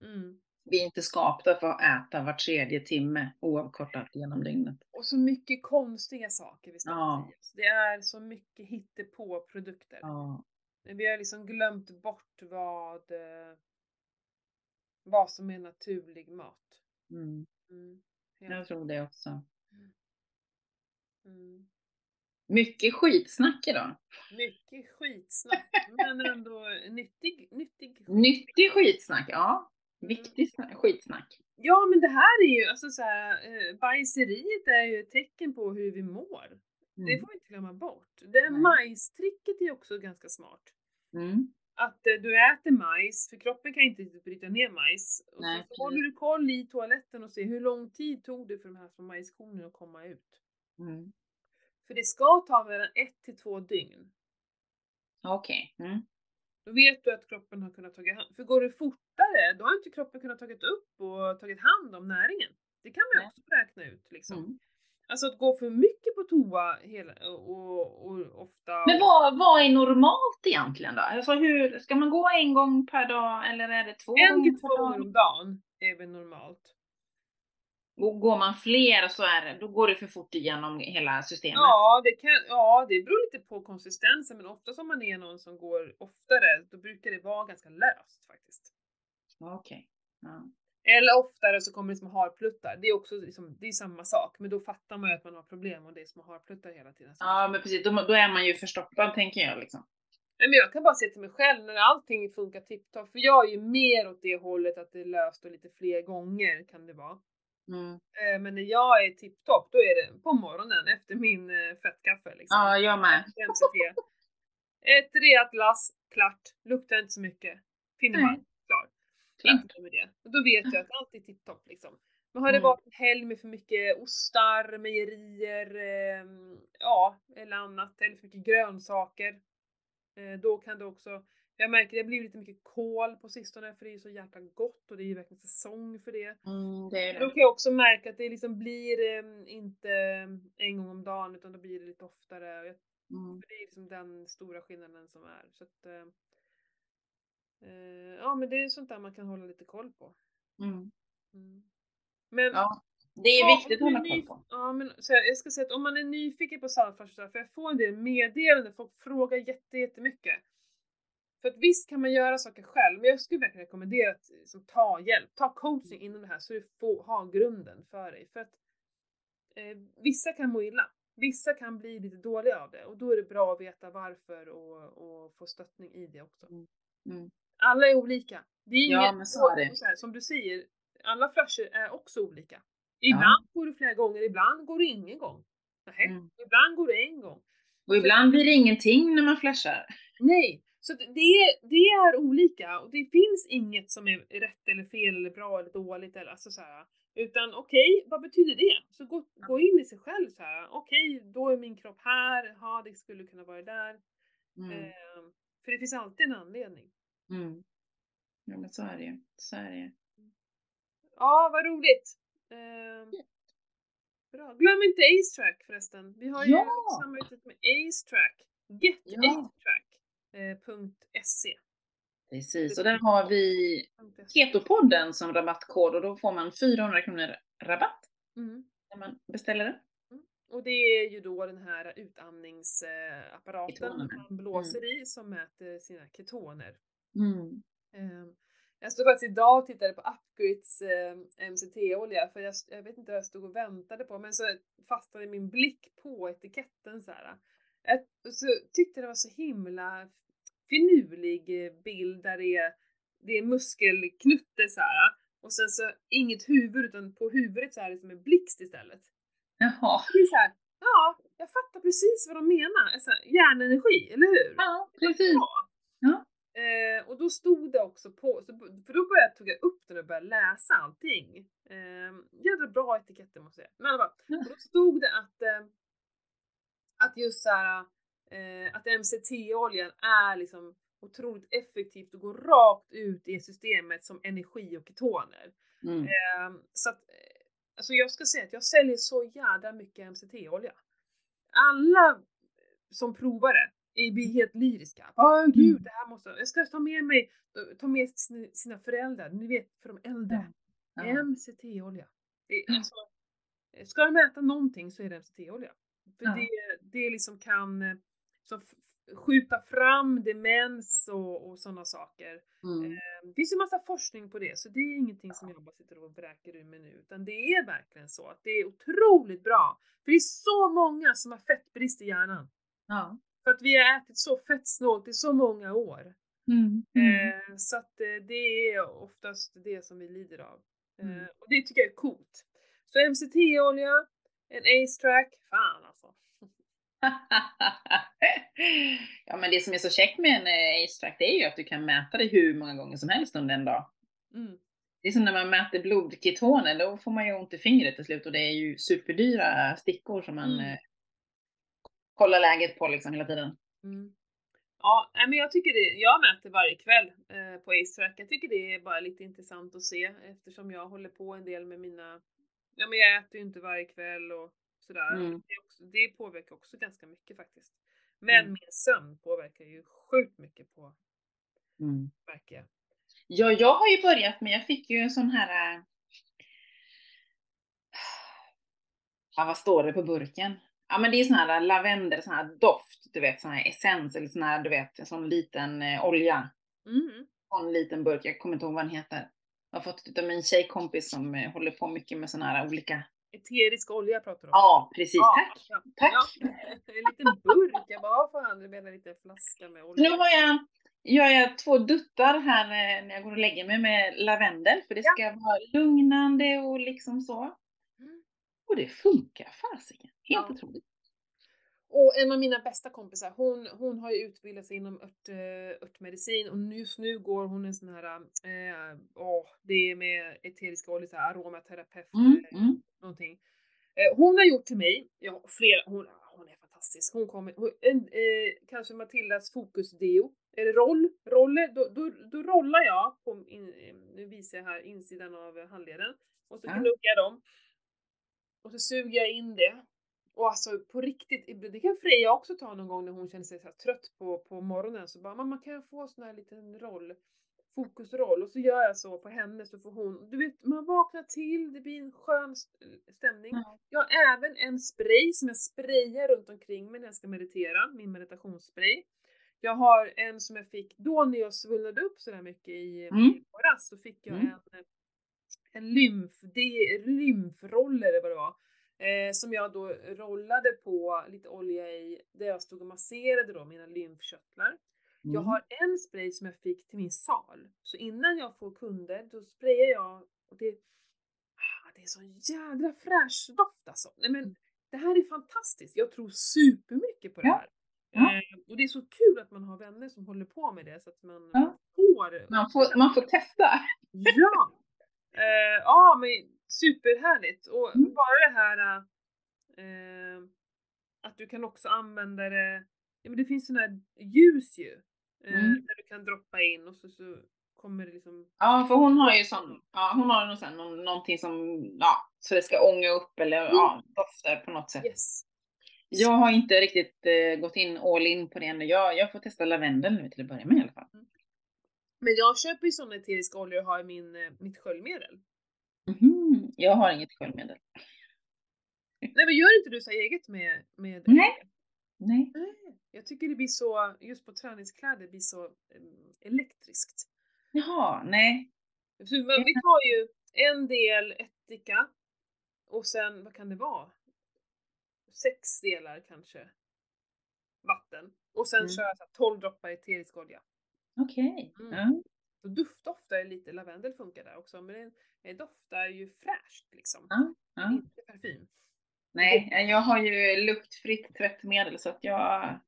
Speaker 2: Mm.
Speaker 1: Vi är inte skapta för att äta var tredje timme oavkortat genom dygnet.
Speaker 2: Och så mycket konstiga saker vi stoppar
Speaker 1: Ja.
Speaker 2: i oss. Det är så mycket hittepå-produkter.
Speaker 1: Ja.
Speaker 2: Vi har liksom glömt bort vad, eh, vad som är naturlig mat.
Speaker 1: Mm.
Speaker 2: Mm.
Speaker 1: Jag tror det också.
Speaker 2: Mm.
Speaker 1: Mycket skitsnack idag.
Speaker 2: Mycket skitsnack, men ändå nyttig, nyttig.
Speaker 1: Nyttig skitsnack, ja.
Speaker 2: Mm.
Speaker 1: Viktig sna- skitsnack.
Speaker 2: Ja, men det här är ju, alltså så här, eh, bajseriet är ju ett tecken på hur vi mår. Det
Speaker 1: Mm.
Speaker 2: får vi inte glömma bort. Det
Speaker 1: Nej.
Speaker 2: majstricket är också ganska smart.
Speaker 1: Mm.
Speaker 2: Att eh, du äter majs, för kroppen kan inte bryta ner majs. Och
Speaker 1: Nej,
Speaker 2: så håller du koll i toaletten och ser hur lång tid tog det för de här små majskornen att komma ut.
Speaker 1: Mm.
Speaker 2: För det ska ta mellan ett till två dygn.
Speaker 1: Okej. Mm.
Speaker 2: Då vet du att kroppen har kunnat tagit hand För går det fortare, då har inte kroppen kunnat tagit upp och tagit hand om näringen. Det kan man
Speaker 1: Nej.
Speaker 2: också räkna ut liksom.
Speaker 1: Mm.
Speaker 2: Alltså att gå för mycket på toa hela, och, och ofta.
Speaker 1: Men vad, vad är normalt egentligen då? Alltså hur, ska man gå en gång per dag eller är det två
Speaker 2: en
Speaker 1: gånger
Speaker 2: till
Speaker 1: per
Speaker 2: två gånger om dagen är väl normalt.
Speaker 1: Och Går man fler så är det, då går det för fort igenom hela systemet.
Speaker 2: Ja det, kan, ja, det beror lite på konsistensen men ofta om man är någon som går oftare, då brukar det vara ganska löst faktiskt.
Speaker 1: Okej. Ja.
Speaker 2: Eller oftare så kommer det som harpluttar. Det är också liksom, det är samma sak, men då fattar man ju att man har problem om det är små harpluttar hela tiden.
Speaker 1: ja, men precis. Då, då är man ju förstoppad tänker jag liksom.
Speaker 2: Nej, men jag kan bara se till mig själv när allting funkar tipptopp, för jag är ju mer åt det hållet att det är löst och lite fler gånger kan det vara.
Speaker 1: Mm.
Speaker 2: Eh, Men när jag är tipptopp, då är det på morgonen efter min eh, fettkaffe. Liksom.
Speaker 1: Ja, jag med.
Speaker 2: Ett rejält lass, klart. Luktar inte så mycket. Finneman, klar.
Speaker 1: Klart.
Speaker 2: Inte med det. Och då vet jag att allt är tipptopp liksom. Men har det
Speaker 1: Mm.
Speaker 2: varit en helg med för mycket ostar, mejerier, eh, ja, eller annat, eller för mycket grönsaker. Eh, då kan det också, jag märker det har blivit lite mycket kål på sistone för det är så jäkla gott och det är ju verkligen säsong för det.
Speaker 1: Mm, det är
Speaker 2: Då
Speaker 1: det.
Speaker 2: kan jag också märka att det liksom blir eh, inte en gång om dagen utan då blir det lite oftare. Och jag
Speaker 1: Mm.
Speaker 2: för det är liksom den stora skillnaden som är. Så att, eh, eh, ja men det är sånt där man kan hålla lite koll på.
Speaker 1: Mm.
Speaker 2: Mm. Men
Speaker 1: Ja, det är
Speaker 2: Ja,
Speaker 1: viktigt att hålla koll på.
Speaker 2: Ja, men så här, jag ska säga att om man är nyfiken på saltfärsor, för jag får en del meddelanden, folk frågar jätte, jättemycket. För att visst kan man göra saker själv, men jag skulle verkligen rekommendera att liksom, ta hjälp, ta coaching inom det här så du får ha grunden för dig. För att eh, vissa kan må illa, vissa kan bli lite dåliga av det och då är det bra att veta varför och, och få stöttning i det också.
Speaker 1: Mm.
Speaker 2: Alla är olika. Det är
Speaker 1: Ja,
Speaker 2: inget,
Speaker 1: så är
Speaker 2: så här, som du säger, alla flasher är också olika. Ibland går det flera gånger, ibland går det ingen gång. Nej,
Speaker 1: Mm.
Speaker 2: ibland går det en gång.
Speaker 1: Och ibland blir det ingenting när man flashar.
Speaker 2: Nej, så det, är, det är olika och det finns inget som är rätt eller fel eller bra eller dåligt eller alltså så här. Utan okej, vad betyder det? Så gå, gå in i sig själv så här. Okej, då är min kropp här, ja det skulle kunna vara där.
Speaker 1: Mm.
Speaker 2: Eh, för det finns alltid en anledning.
Speaker 1: Mm. Ja, men så är det. Så är det.
Speaker 2: Ja, vad roligt! Eh, bra. Glöm inte AceTrack förresten. Vi har ju
Speaker 1: Ja!
Speaker 2: samarbetet med AceTrack.
Speaker 1: Ja.
Speaker 2: GetAceTrack.se
Speaker 1: Precis, och där har vi Ketopodden som rabattkod och då får man 400 kronor rabatt
Speaker 2: Mm.
Speaker 1: när man beställer det.
Speaker 2: och det är ju då den här utandningsapparaten
Speaker 1: Ketonerna.
Speaker 2: man blåser i som mäter sina ketoner.
Speaker 1: Mm.
Speaker 2: Ehm, Jag stod faktiskt idag och tittade på Upgrits eh, MCT-olja för jag, jag vet inte vad jag stod och väntade på men så fastnade min blick på etiketten så här. Jag, så tyckte det var så himla finurlig eh, bild där det är, det är muskelknutte så här och sen så inget huvud utan på huvudet så är det som en blixt istället.
Speaker 1: Jaha.
Speaker 2: Det är så här, ja, jag fattar precis vad de menar. Alltså, hjärnenergi, eller hur?
Speaker 1: Ja, precis. Ja.
Speaker 2: Eh, och då stod det också på, så, för då började jag, tog jag upp den och började läsa allting. Eh, jävla bra etiketter måste jag säga. Men i alla fall, då stod det att, eh, att just så här, eh, att MCT-oljan är liksom otroligt effektivt och går rakt ut i systemet som energi och ketoner.
Speaker 1: Mm.
Speaker 2: Eh, så att, eh, alltså jag ska säga att jag säljer så jädra mycket MCT-olja. Alla som provar det blir helt lyriska. Åh gud,
Speaker 1: Mm.
Speaker 2: det här måste jag ska ta med mig, ta med sin- sina föräldrar, ni vet för de äldre.
Speaker 1: Ja.
Speaker 2: MCT-olja. Alltså, eh, ska de äta någonting så är det MCT-olja. För
Speaker 1: Ja.
Speaker 2: det, det liksom kan eh, så f- skjuta fram demens och, och sådana saker.
Speaker 1: Mm.
Speaker 2: Det finns ju massa forskning på det, så det är ingenting som jag bara sitter och vräker ur mig nu, utan det är verkligen så att det är otroligt bra. För det är så många som har fettbrist i hjärnan.
Speaker 1: Ja.
Speaker 2: För att vi har ätit så fettsnålt i så många år.
Speaker 1: Mm. Mm.
Speaker 2: Eh, så att eh, det är oftast det som vi lider av. Eh,
Speaker 1: Mm.
Speaker 2: och det tycker jag är coolt. Så MCT-olja, en Ace-track, fan alltså.
Speaker 1: Ja men det som är så käckt med en eh, Ace Track det är ju att du kan mäta det hur många gånger som helst under en dag.
Speaker 2: Mm.
Speaker 1: Det är som när man mäter blodketoner, då får man ju ont i fingret till slut och det är ju superdyra stickor som man
Speaker 2: Mm.
Speaker 1: eh, kollar läget på liksom hela tiden.
Speaker 2: Mm. Ja, men jag tycker det, jag mäter varje kväll eh, på Ace-track. Jag tycker det är bara lite intressant att se eftersom jag håller på en del med mina, ja men jag äter ju inte varje kväll och sådär.
Speaker 1: Mm.
Speaker 2: Det, också, det påverkar också ganska mycket faktiskt. Men
Speaker 1: Mm.
Speaker 2: min sömn påverkar ju sjukt mycket på, märker jag.
Speaker 1: Ja, jag har ju börjat men jag fick ju en sån här... äh, Ja, vad står det på burken? Ja, men det är sån här lavendel, sån här doft, du vet, sån här essens eller sån här, du vet, en sån liten eh, olja.
Speaker 2: Mm.
Speaker 1: Sån liten burk, jag kommer inte ihåg vad den heter. Jag har fått det av min tjejkompis som eh, håller på mycket med såna här olika.
Speaker 2: Eterisk olja pratar du om?
Speaker 1: Ja, precis, tack.
Speaker 2: Ja,
Speaker 1: Tack.
Speaker 2: Ja, en liten burk. Jag bara, vad fan, du menar en liten flaska med olja?
Speaker 1: nu har jag, gör jag två duttar här eh, när jag går och lägger mig med lavendel, för det
Speaker 2: Ja.
Speaker 1: ska vara lugnande och liksom så.
Speaker 2: Mm.
Speaker 1: Och det funkar fasiken. Helt
Speaker 2: Ja.
Speaker 1: otroligt.
Speaker 2: Och en av mina bästa kompisar, hon, hon har ju utbildat sig inom ört, eh, örtmedicin och just nu går hon en sån här, eh, åh, det är med eteriska oljor, aromaterapeut,
Speaker 1: Mm,
Speaker 2: eh,
Speaker 1: mm.
Speaker 2: Någonting. Eh, hon har gjort till mig, ja, flera, hon, hon är fantastisk. Hon kommer, hon, en, eh, kanske Matildas fokusdeo, eller roll, roller, då, då, då rollar jag på, in, eh, nu visar jag här insidan av handleden, och så gnuggar jag dem. Och så suger jag in det. Och alltså på riktigt, det kan Freja också ta någon gång när hon känner sig så trött på, på morgonen. Så bara, mamma kan jag få sån här liten roll? Fokusroll. Och så gör jag så på henne så får hon, du vet man vaknar till, det blir en skön st- stämning.
Speaker 1: Ja.
Speaker 2: Jag har även en spray som jag sprayar runt omkring mig när jag ska meditera, min meditationsspray. Jag har en som jag fick då när jag svullnade upp så där mycket i
Speaker 1: Mm.
Speaker 2: så fick jag
Speaker 1: Mm.
Speaker 2: en, en lymf, det, lymfroller eller vad det var. Eh, som jag då rollade på lite olja i, där jag stod och masserade då mina lymfkörtlar. Jag
Speaker 1: Mm.
Speaker 2: har en spray som jag fick till min sal. Så innan jag får kunder, då sprayar jag och det, ah, det är så jädra fräsch doft alltså. Nej men det här är fantastiskt. Jag tror supermycket på det
Speaker 1: Ja.
Speaker 2: här.
Speaker 1: Ja.
Speaker 2: Eh, och det är så kul att man har vänner som håller på med det så att man
Speaker 1: Ja.
Speaker 2: får
Speaker 1: Man får, man får testa.
Speaker 2: Ja! Eh, ja, men superhärligt. Och
Speaker 1: Mm.
Speaker 2: bara det här eh, att du kan också använda det, ja men det finns sådana här ljus ju. Eh,
Speaker 1: Mm.
Speaker 2: Där du kan droppa in och så, så kommer det liksom...
Speaker 1: Ja, för hon har ju sån, ja hon har någon sån, någon, någonting som, ja, så det ska ånga upp eller ja, doftar på något sätt.
Speaker 2: Yes!
Speaker 1: Jag har inte riktigt eh, gått in all in på det ännu. Jag, jag får testa lavendel nu till att börja med i alla fall.
Speaker 2: Men jag köper ju sådana eteriska oljor och har i min, eh, mitt sköljmedel.
Speaker 1: Mhm, Jag har inget sköljmedel.
Speaker 2: Nej men gör inte du så eget med, med
Speaker 1: Nej. Nej.
Speaker 2: Nej. Jag tycker det blir så, just på träningskläder, det blir så um, elektriskt.
Speaker 1: Jaha, nej.
Speaker 2: Men vi tar ju en del ättika och sen, vad kan det vara? Sex delar kanske vatten. Och sen
Speaker 1: Mm.
Speaker 2: kör jag så här 12 droppar eterisk olja.
Speaker 1: Okej.
Speaker 2: Mm.
Speaker 1: Ja.
Speaker 2: Så duftdoftar lite, lavendel funkar där också, men det, doftar ju fräscht liksom.
Speaker 1: Ja. ja.
Speaker 2: Inte parfym.
Speaker 1: Nej, jag har ju luktfritt tvättmedel så att jag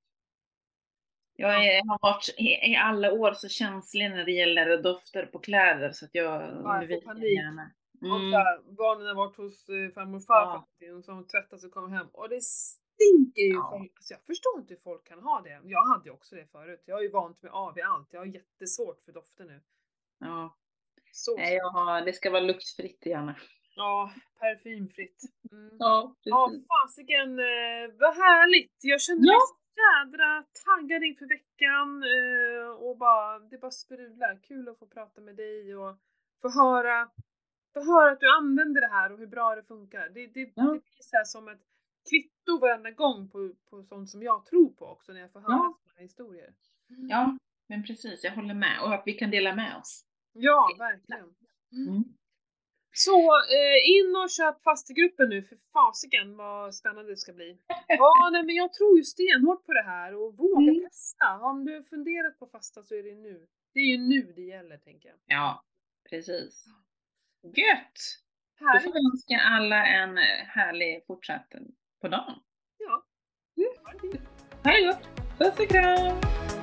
Speaker 1: jag har varit i, alla år så känslig när det gäller dofter på kläder så att jag undviker
Speaker 2: panik.
Speaker 1: gärna.
Speaker 2: Och
Speaker 1: Mm.
Speaker 2: så här, barnen har varit hos eh, farmor och farfar och så har hon tvättat och kommer hem och det stinker ju.
Speaker 1: Ja.
Speaker 2: Alltså jag förstår inte hur folk kan ha det. Jag hade ju också det förut. Jag är ju vant med av i allt. Jag har jättesvårt för dofter nu.
Speaker 1: Ja.
Speaker 2: Så
Speaker 1: Nej, jag har, det ska vara luktfritt gärna.
Speaker 2: Ja, parfymfritt. Mm.
Speaker 1: Ja,
Speaker 2: Ja, fasiken eh, vad härligt! Jag kände
Speaker 1: Ja.
Speaker 2: mig så jädra taggad inför veckan eh, och bara, det bara sprudlar. Kul att få prata med dig och få höra, få höra att du använder det här och hur bra det funkar. Det, det,
Speaker 1: Ja.
Speaker 2: det blir så här som ett kvitto varenda gång på, på sånt som jag tror på också när jag får höra
Speaker 1: Ja.
Speaker 2: här historier.
Speaker 1: Ja, men precis, jag håller med. Och att vi kan dela med oss.
Speaker 2: Ja, verkligen.
Speaker 1: Mm.
Speaker 2: Så eh, in och köp fastegruppen nu för fasiken vad spännande det ska bli. Ja, nej, men jag tror ju stenhårt på det här och våga
Speaker 1: Mm.
Speaker 2: testa. Om du har funderat på fasta så är det nu. Det är ju nu det gäller tänker jag.
Speaker 1: Ja, precis. Gött! Då får
Speaker 2: Härligt.
Speaker 1: vi önska alla en eh, härlig fortsatt på dagen.
Speaker 2: Ja.
Speaker 1: Mm. Ha det gott! Puss och kram!